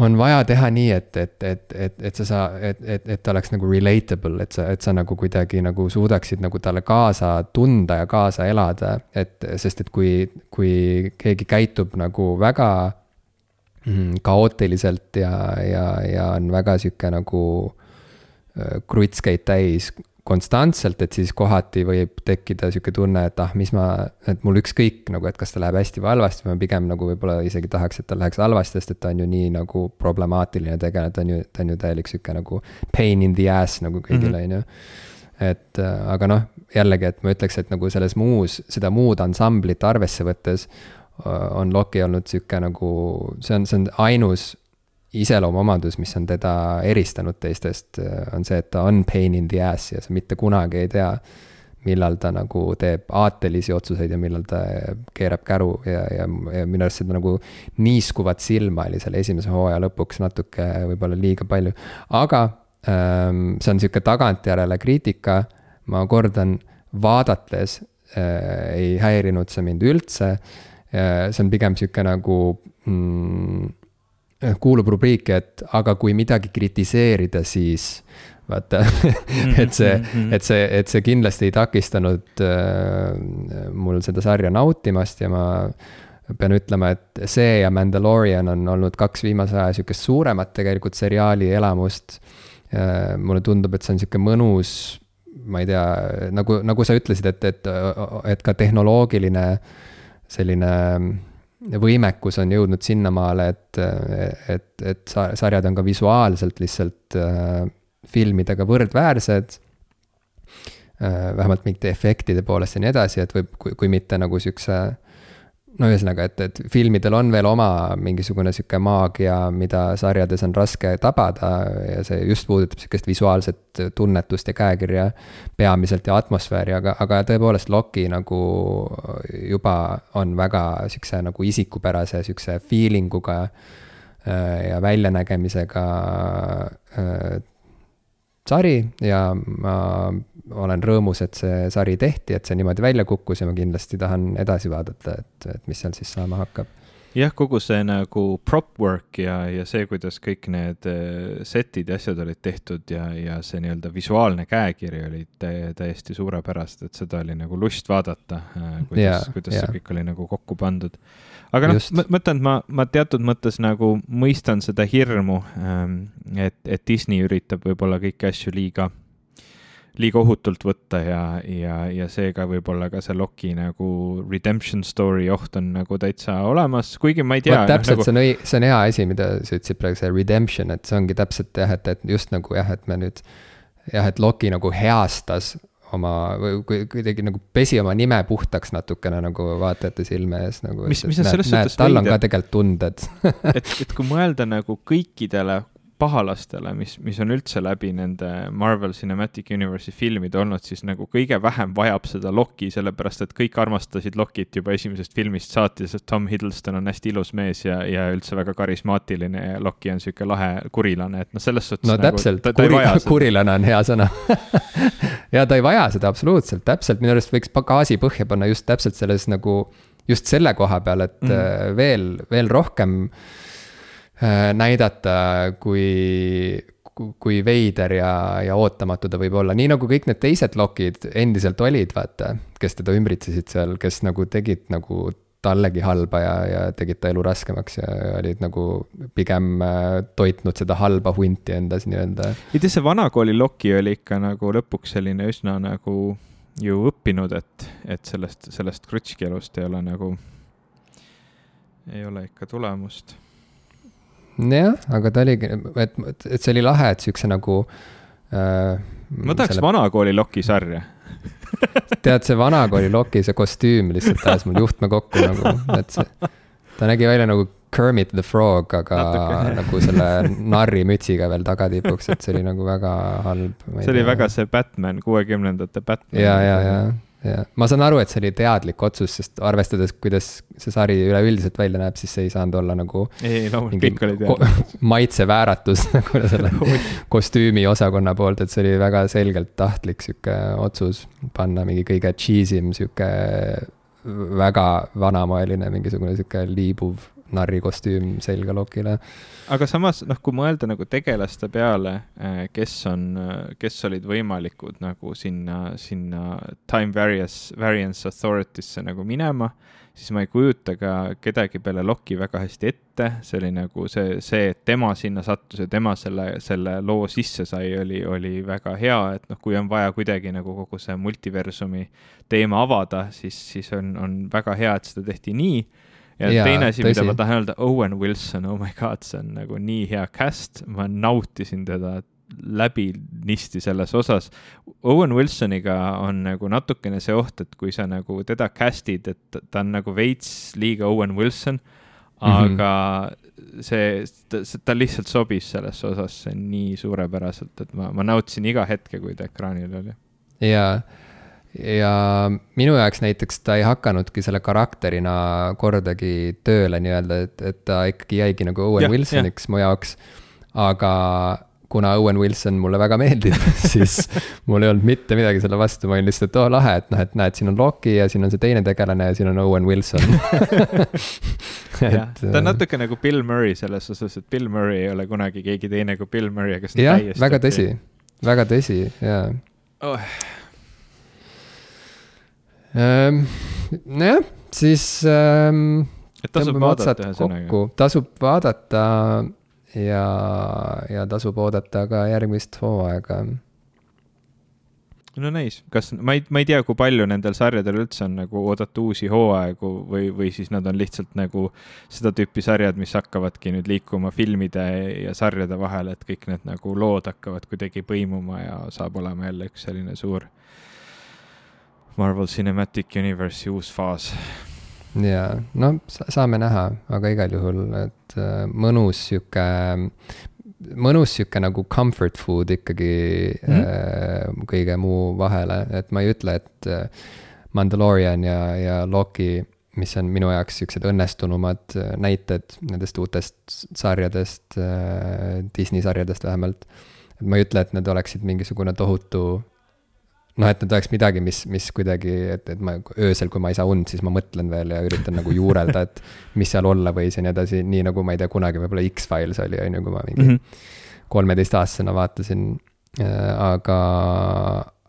on vaja teha nii, et, et, et, et, et sa saa-, et, et, et ta oleks nagu relatable, et sa, et sa nagu kuidagi nagu suudaksid nagu talle kaasa tunda ja kaasa elada. et, sest et kui, kui keegi käitub nagu väga mm, kaootiliselt ja, ja, ja on väga sihuke nagu Äh, krutskeid täis konstantselt, et siis kohati võib tekkida sihuke tunne, et ah, mis ma, et mul ükskõik nagu, et kas ta läheb hästi või halvasti, ma pigem nagu võib-olla isegi tahaks, et tal läheks halvasti, sest et ta on ju nii nagu problemaatiline tegelane, ta on ju, ta on ju täielik sihuke nagu pain in the ass nagu kõigile, mhm. on ju. et äh, aga noh, jällegi, et ma ütleks, et nagu selles muus, seda muud ansamblit arvesse võttes äh, on Loki olnud sihuke nagu, see on, see on ainus iseloomuomadus, mis on teda eristanud teistest, on see, et ta on pain in the ass ja sa mitte kunagi ei tea, millal ta nagu teeb aatelisi otsuseid ja millal ta keerab käru ja, ja, ja minu arust seda nagu niiskuvat silma oli seal esimese hooaja lõpuks natuke võib-olla liiga palju. aga ähm, see on sihuke tagantjärele kriitika, ma kordan, vaadates äh, ei häirinud see mind üldse äh,. see on pigem sihuke nagu mm, kuulub rubriiki, et aga kui midagi kritiseerida, siis vaata et see, mhm. et see, et see kindlasti ei takistanud äh, mul seda sarja nautimast ja ma pean ütlema, et see ja Mandalorian on olnud kaks viimase aja sihukest suuremat tegelikult seriaali elamust äh,. mulle tundub, et see on sihuke mõnus, ma ei tea, nagu, nagu sa ütlesid, et, et, et ka tehnoloogiline selline võimekus on jõudnud sinnamaale, et, et, et sarjad on ka visuaalselt lihtsalt äh, filmidega võrdväärsed äh,. vähemalt mingite efektide poolest ja nii edasi, et võib, kui, kui mitte nagu sihukese no ühesõnaga, et, et filmidel on veel oma mingisugune sihuke maagia, mida sarjades on raske tabada ja see just puudutab sihukest visuaalset tunnetust ja käekirja peamiselt ja atmosfääri, aga, aga tõepoolest Loki nagu juba on väga sihukese nagu isikupärase sihukese feeling uga äh, ja väljanägemisega äh, sari ja ma olen rõõmus, et see sari tehti, et see niimoodi välja kukkus ja ma kindlasti tahan edasi vaadata, et, et mis seal siis saama hakkab. jah, kogu see nagu prop work ja, ja see, kuidas kõik need äh, set'id ja asjad olid tehtud ja, ja see nii-öelda visuaalne käekiri oli täiesti suurepärased, et seda oli nagu lust vaadata, äh, kuidas, kuidas ja. see kõik oli nagu kokku pandud aga noh, ma mõtlen, et ma, ma teatud mõttes nagu mõistan seda hirmu, ähm, et, et Disney üritab võib-olla kõiki asju liiga, liiga ohutult võtta ja, ja, ja seega võib-olla ka see Loki nagu redemption story oht on nagu täitsa olemas, kuigi ma ei tea. täpselt nagu..., see on õi-, see on hea asi, mida sa ütlesid praegu, see redemption, et see ongi täpselt jah, et, et just nagu jah, et me nüüd jah, et Loki nagu heastas oma, või kuidagi nagu pesi oma nime puhtaks natukene nagu vaatajate silme ees nagu. mis, mis on selles suhtes tal on ka tegelikult tunded et, et kui mõelda nagu kõikidele pahalastele, mis, mis on üldse läbi nende Marvel Cinematic Universe'i filmide olnud, siis nagu kõige vähem vajab seda Loki, sellepärast et kõik armastasid Lokit juba esimesest filmist saati, sest Tom Hiddleston on hästi ilus mees ja, ja üldse väga karismaatiline ja Loki on sihuke lahe kurilane, et noh, selles suhtes. no nagu, täpselt, kuri, kurilane on hea sõna ja ta ei vaja seda absoluutselt, täpselt, minu arust võiks gaasi põhja panna just täpselt selles nagu, just selle koha peal, et mm. veel, veel rohkem äh, Äh, näidata, kui, kui veider ja, ja ootamatu ta võib olla, nii nagu kõik need teised lokid endiselt olid, vaata. kes teda ümbritsesid seal, kes nagu tegid nagu tallegi halba ja, ja tegid ta elu raskemaks ja olid nagu pigem äh, toitnud seda halba hunti endas nii-öelda. ei tea, see vanakooli Loki oli ikka nagu lõpuks selline üsna nagu ju õppinud, et, et sellest, sellest krutški elust ei ole nagu, ei ole ikka tulemust jah, aga ta oligi, et, et see oli lahe, et siukse nagu äh,. ma tahaks selle... vanakooli Loki sarja tead, see vanakooli Loki, see kostüüm lihtsalt ajas mul juhtme kokku nagu, et see, ta nägi välja nagu Kermit the Frog, aga Natuke. nagu selle narrimütsiga veel tagatipuks, et see oli nagu väga halb. see oli väga see Batman, kuuekümnendate Batman. ja, ja, ja jah, ma saan aru, et see oli teadlik otsus, sest arvestades, kuidas see sari üleüldiselt välja näeb, siis see ei saanud olla nagu. ei, loomulikult kõik oli teadlik. maitsevääratus nagu selle kostüümiosakonna poolt, et see oli väga selgelt tahtlik sihuke otsus panna mingi kõige cheesy m sihuke väga vanamoeline mingisugune sihuke liibuv narrikostüüm selga lokile. aga samas noh, kui mõelda nagu tegelaste peale, eh, kes on, kes olid võimalikud nagu sinna, sinna time variance, variance authority'sse nagu minema, siis ma ei kujuta ka kedagi peale Loki väga hästi ette, see oli nagu see, see, et tema sinna sattus ja tema selle, selle loo sisse sai, oli, oli väga hea, et noh, kui on vaja kuidagi nagu kogu see multiversumi teema avada, siis, siis on, on väga hea, et seda tehti nii ja, ja teine asi, mida ma tahan öelda, Owen Wilson, oh my god, see on nagu nii hea cast, ma nautisin teda läbinisti selles osas. Owen Wilsoniga on nagu natukene see oht, et kui sa nagu teda cast'id, et ta on nagu veits liiga Owen Wilson, aga mm -hmm. see, ta, ta lihtsalt sobis sellesse osasse nii suurepäraselt, et ma, ma nautisin iga hetke, kui ta ekraanil oli. jaa ja minu jaoks näiteks ta ei hakanudki selle karakterina kordagi tööle nii-öelda, et, et ta ikkagi jäigi nagu Owen ja, Wilsoniks ja. mu jaoks. aga kuna Owen Wilson mulle väga meeldib siis mul ei olnud mitte midagi selle vastu, ma olin lihtsalt, et oo oh, lahe, et noh, et näed, siin on Loki ja siin on see teine tegelane ja siin on Owen Wilson jah, ta on natuke nagu Bill Murray selles osas, et Bill Murray ei ole kunagi keegi teine kui Bill Murray, aga see on täiesti. väga tõsi, väga tõsi, jaa oh.. Ehm, nojah, siis ähm,. et tasub vaadata ühesõnaga. tasub vaadata ja, ja tasub oodata ka järgmist hooaega no nice, kas, ma ei, ma ei tea, kui palju nendel sarjadel üldse on nagu oodata uusi hooaegu või, või siis nad on lihtsalt nagu seda tüüpi sarjad, mis hakkavadki nüüd liikuma filmide ja sarjade vahel, et kõik need nagu lood hakkavad kuidagi põimuma ja saab olema jälle üks selline suur Marvel Cinematic Universe'i uus faas. jaa, no saame näha, aga igal juhul, et äh, mõnus sihuke mõnus sihuke nagu comfort food ikkagi mm -hmm. kõige muu vahele, et ma ei ütle, et äh, Mandalorian ja, ja Loki, mis on minu jaoks siuksed õnnestunumad näited nendest uutest sarjadest Disney sarjadest vähemalt. ma ei ütle, et need oleksid mingisugune tohutu noh, et need oleks midagi, mis, mis kuidagi, et, et ma öösel, kui ma ei saa und, siis ma mõtlen veel ja üritan nagu juurelda, et mis seal olla võis ja nii edasi, nii nagu ma ei tea, kunagi võib-olla X-Files oli, on ju, kui ma mingi mhm. kolmeteistaastasena mm -hmm. vaatasin. Äh, aga,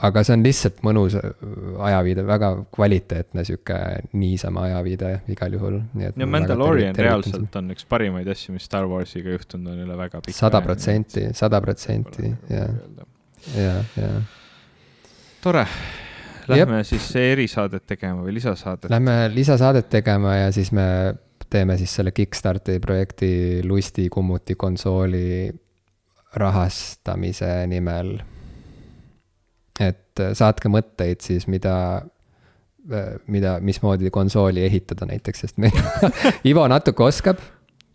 aga see on lihtsalt mõnus ajaviide, väga kvaliteetne sihuke niisama ajaviide igal juhul, nii et. no Mandalorian reaalselt on üks parimaid asju, mis Star Warsiga juhtunud on üle väga pika. sada protsenti, sada protsenti, jah, jah, jah tore. Lähme Jep. siis erisaadet tegema või lisasaadet? Lähme lisasaadet tegema ja siis me teeme siis selle Kickstarteri projekti Lusti kummuti konsooli rahastamise nimel. et saatke mõtteid siis, mida, mida, mismoodi konsooli ehitada näiteks, sest meil Ivo natuke oskab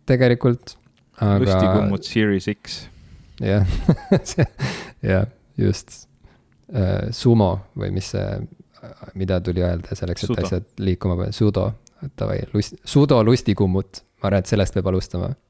tegelikult, aga. Lusti kummut Series X. jah jah, just Äh, sumo või mis see, mida tuli öelda selleks, et sudo. asjad liikuma sudo, davai, lust, sudo lustikummut, ma arvan, et sellest peab alustama.